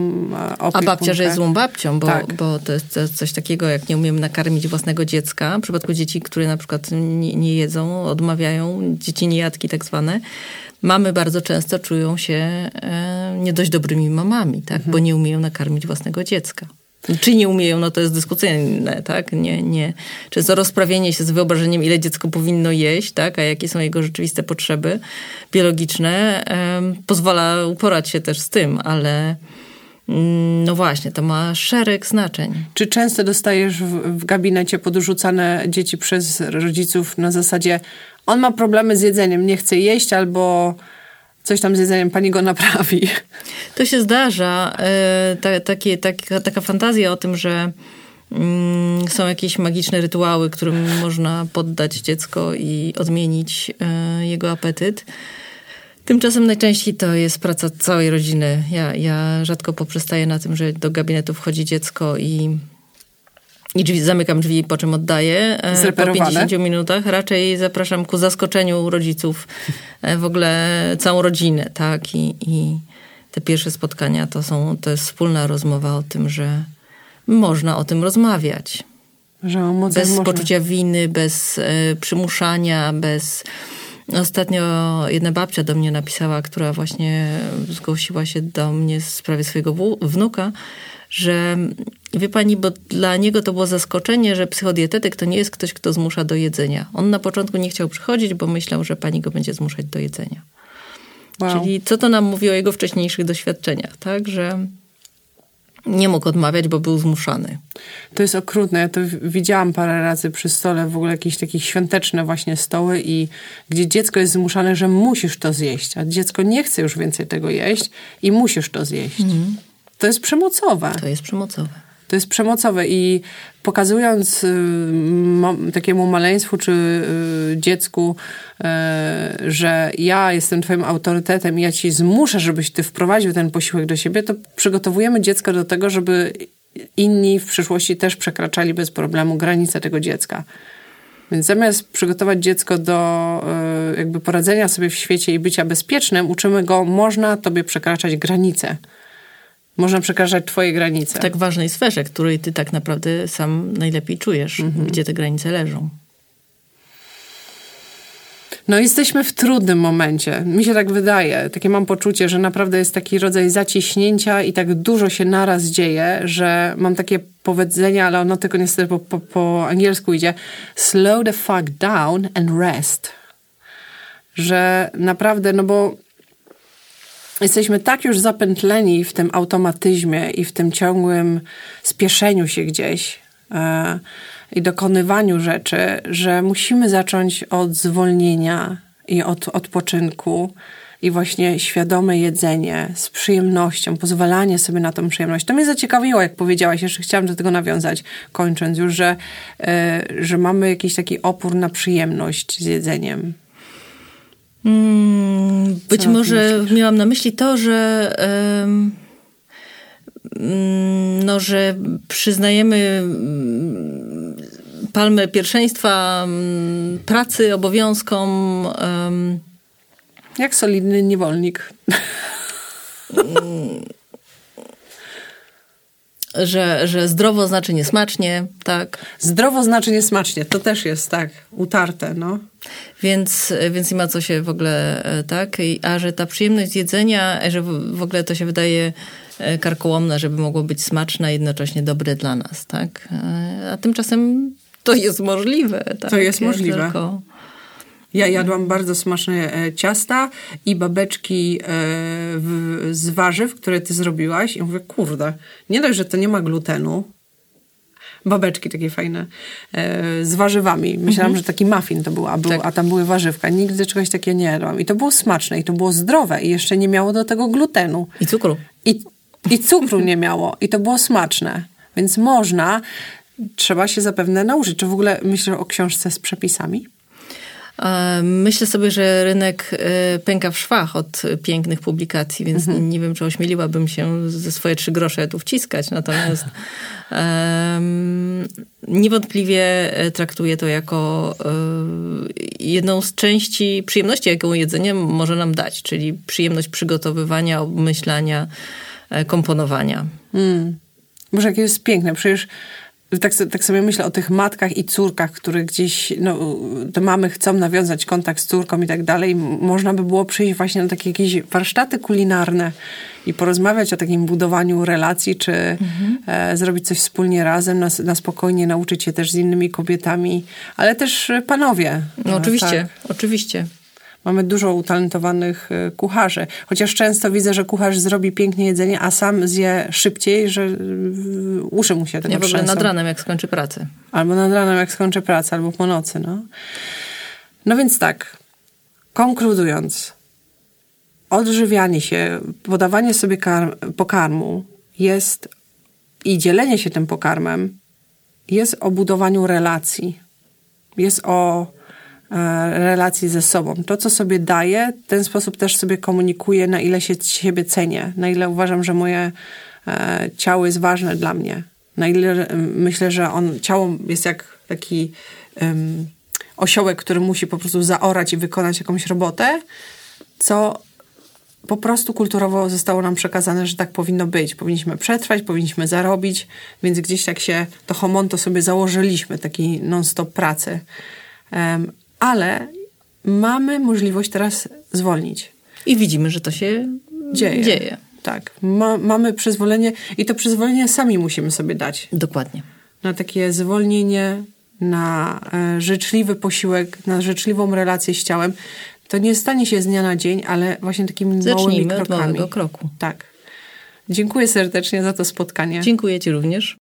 opiekunkę. A babcia, że jest złą babcią, bo, Tak. bo to jest coś takiego, jak nie umiemy nakarmić własnego dziecka. W przypadku dzieci, które na przykład nie, nie jedzą, odmawiają, dzieci niejadki tak zwane, mamy bardzo często czują się e, nie dość dobrymi mamami, tak? bo nie umieją nakarmić własnego dziecka. Czy nie umieją, no to jest dyskusyjne, tak? Nie, nie. Często rozprawienie się z wyobrażeniem, ile dziecko powinno jeść, tak? A jakie są jego rzeczywiste potrzeby biologiczne, em, pozwala uporać się też z tym, ale mm, no właśnie, to ma szereg znaczeń. Czy często dostajesz w, w gabinecie podrzucane dzieci przez rodziców na zasadzie on ma problemy z jedzeniem, nie chce jeść albo coś tam z jedzeniem, pani go naprawi. To się zdarza, e, ta, taka, taka fantazja o tym, że mm, są jakieś magiczne rytuały, którym można poddać dziecko i odmienić e, jego apetyt. Tymczasem najczęściej to jest praca całej rodziny. Ja, ja rzadko poprzestaję na tym, że do gabinetu wchodzi dziecko i, i drzwi, zamykam drzwi, po czym oddaję. e, Po Zreperowane? 50 minutach raczej zapraszam ku zaskoczeniu rodziców, e, w ogóle całą rodzinę, tak? I, i te pierwsze spotkania to są, to jest wspólna rozmowa o tym, że można o tym rozmawiać. Że o Bez można. poczucia winy, bez e, przymuszania, bez... Ostatnio jedna babcia do mnie napisała, która właśnie zgłosiła się do mnie w sprawie swojego wnuka, że wie pani, bo dla niego to było zaskoczenie, że psychodietetyk to nie jest ktoś, kto zmusza do jedzenia. On na początku nie chciał przychodzić, bo myślał, że pani go będzie zmuszać do jedzenia. Wow. Czyli co to nam mówi o jego wcześniejszych doświadczeniach, tak? Że nie mógł odmawiać, bo był zmuszany. To jest okrutne. Ja to widziałam parę razy przy stole, w ogóle jakieś takie świąteczne właśnie stoły i gdzie dziecko jest zmuszane, że musisz to zjeść, a dziecko nie chce już więcej tego jeść i musisz to zjeść. To jest przemocowe. To jest przemocowe. To jest przemocowe i pokazując y, takiemu maleństwu czy y, dziecku, y, że ja jestem twoim autorytetem i ja ci zmuszę, żebyś ty wprowadził ten posiłek do siebie, to przygotowujemy dziecko do tego, żeby inni w przyszłości też przekraczali bez problemu granice tego dziecka. Więc zamiast przygotować dziecko do y, jakby poradzenia sobie w świecie i bycia bezpiecznym, uczymy go, można tobie przekraczać granice. Można przekraczać twoje granice. W tak ważnej sferze, której ty tak naprawdę sam najlepiej czujesz, gdzie te granice leżą. No jesteśmy w trudnym momencie. Mi się tak wydaje. Takie mam poczucie, że naprawdę jest taki rodzaj zaciśnięcia i tak dużo się naraz dzieje, że mam takie powiedzenie, ale ono tylko niestety po, po, po angielsku idzie slow the fuck down and rest. Że naprawdę, no bo jesteśmy tak już zapętleni w tym automatyzmie i w tym ciągłym spieszeniu się gdzieś, e, i dokonywaniu rzeczy, że musimy zacząć od zwolnienia i od odpoczynku i właśnie świadome jedzenie z przyjemnością, pozwalanie sobie na tą przyjemność. To mnie zaciekawiło, jak powiedziałaś, jeszcze chciałam do tego nawiązać, kończąc już, że, e, że mamy jakiś taki opór na przyjemność z jedzeniem. Mm, być może myślisz? miałam na myśli to, że no, że przyznajemy mm, palmę pierwszeństwa mm, pracy, obowiązkom. Jak solidny niewolnik. Że, że zdrowo znaczy niesmacznie, tak? Zdrowo znaczy niesmacznie, to też jest tak, utarte, no. Więc, więc nie ma co się w ogóle, e, tak? A że ta przyjemność jedzenia, że w ogóle to się wydaje e, karkołomne, żeby mogło być smaczne, jednocześnie dobre dla nas, tak? E, a tymczasem to jest możliwe. Tak? To jest możliwe. Tylko... Ja jadłam bardzo smaczne ciasta i babeczki z warzyw, które ty zrobiłaś i mówię, kurde, nie dość, że to nie ma glutenu, babeczki takie fajne e, z warzywami. Myślałam, mhm. że taki muffin to był, a, był, tak. a tam były warzywka. Nigdy czegoś takiego nie jadłam. I to było smaczne i to było zdrowe i jeszcze nie miało do tego glutenu. I cukru. I, i cukru nie miało i to było smaczne. Więc można, trzeba się zapewne nauczyć. Czy w ogóle myślę o książce z przepisami? Myślę sobie, że rynek e, pęka w szwach od pięknych publikacji, więc mhm. nie wiem, czy ośmieliłabym się ze swoje trzy grosze tu wciskać. Natomiast um, niewątpliwie e, traktuję to jako um, jedną z części przyjemności, jaką jedzenie może nam dać, czyli przyjemność przygotowywania, obmyślania, komponowania. Mm. Boże, jakie jest piękne. Przecież tak, tak sobie myślę o tych matkach i córkach, które gdzieś, no, te mamy chcą nawiązać kontakt z córką i tak dalej. Można by było przyjść właśnie na takie jakieś warsztaty kulinarne i porozmawiać o takim budowaniu relacji, czy mhm. e, zrobić coś wspólnie razem, na, na, spokojnie nauczyć się też z innymi kobietami, ale też panowie. No, oczywiście, tak. oczywiście. Mamy dużo utalentowanych y, kucharzy. Chociaż często widzę, że kucharz zrobi pięknie jedzenie, a sam zje szybciej, że y, uszy mu się tego Nie, w ogóle nad ranem, jak skończy pracę. Albo nad ranem, jak skończy pracę, albo po nocy, no. No więc tak, konkludując, odżywianie się, podawanie sobie pokarmu jest i dzielenie się tym pokarmem jest o budowaniu relacji. Jest o relacji ze sobą. To, co sobie daję, w ten sposób też sobie komunikuję, na ile się siebie cenię, na ile uważam, że moje e, ciało jest ważne dla mnie, na ile myślę, że on, ciało jest jak taki um, osiołek, który musi po prostu zaorać i wykonać jakąś robotę, co po prostu kulturowo zostało nam przekazane, że tak powinno być. Powinniśmy przetrwać, powinniśmy zarobić, więc gdzieś tak się to homonto sobie założyliśmy, taki non-stop pracy. Um, ale mamy możliwość teraz zwolnić. I widzimy, że to się dzieje. dzieje. Tak, Ma, mamy przyzwolenie i to przyzwolenie sami musimy sobie dać. Dokładnie. Na takie zwolnienie, na e, życzliwy posiłek, na życzliwą relację z ciałem. To nie stanie się z dnia na dzień, ale właśnie takimi Zacznijmy małymi krokami. Zacznijmy od małego kroku. Tak. Dziękuję serdecznie za to spotkanie. Dziękuję Ci również.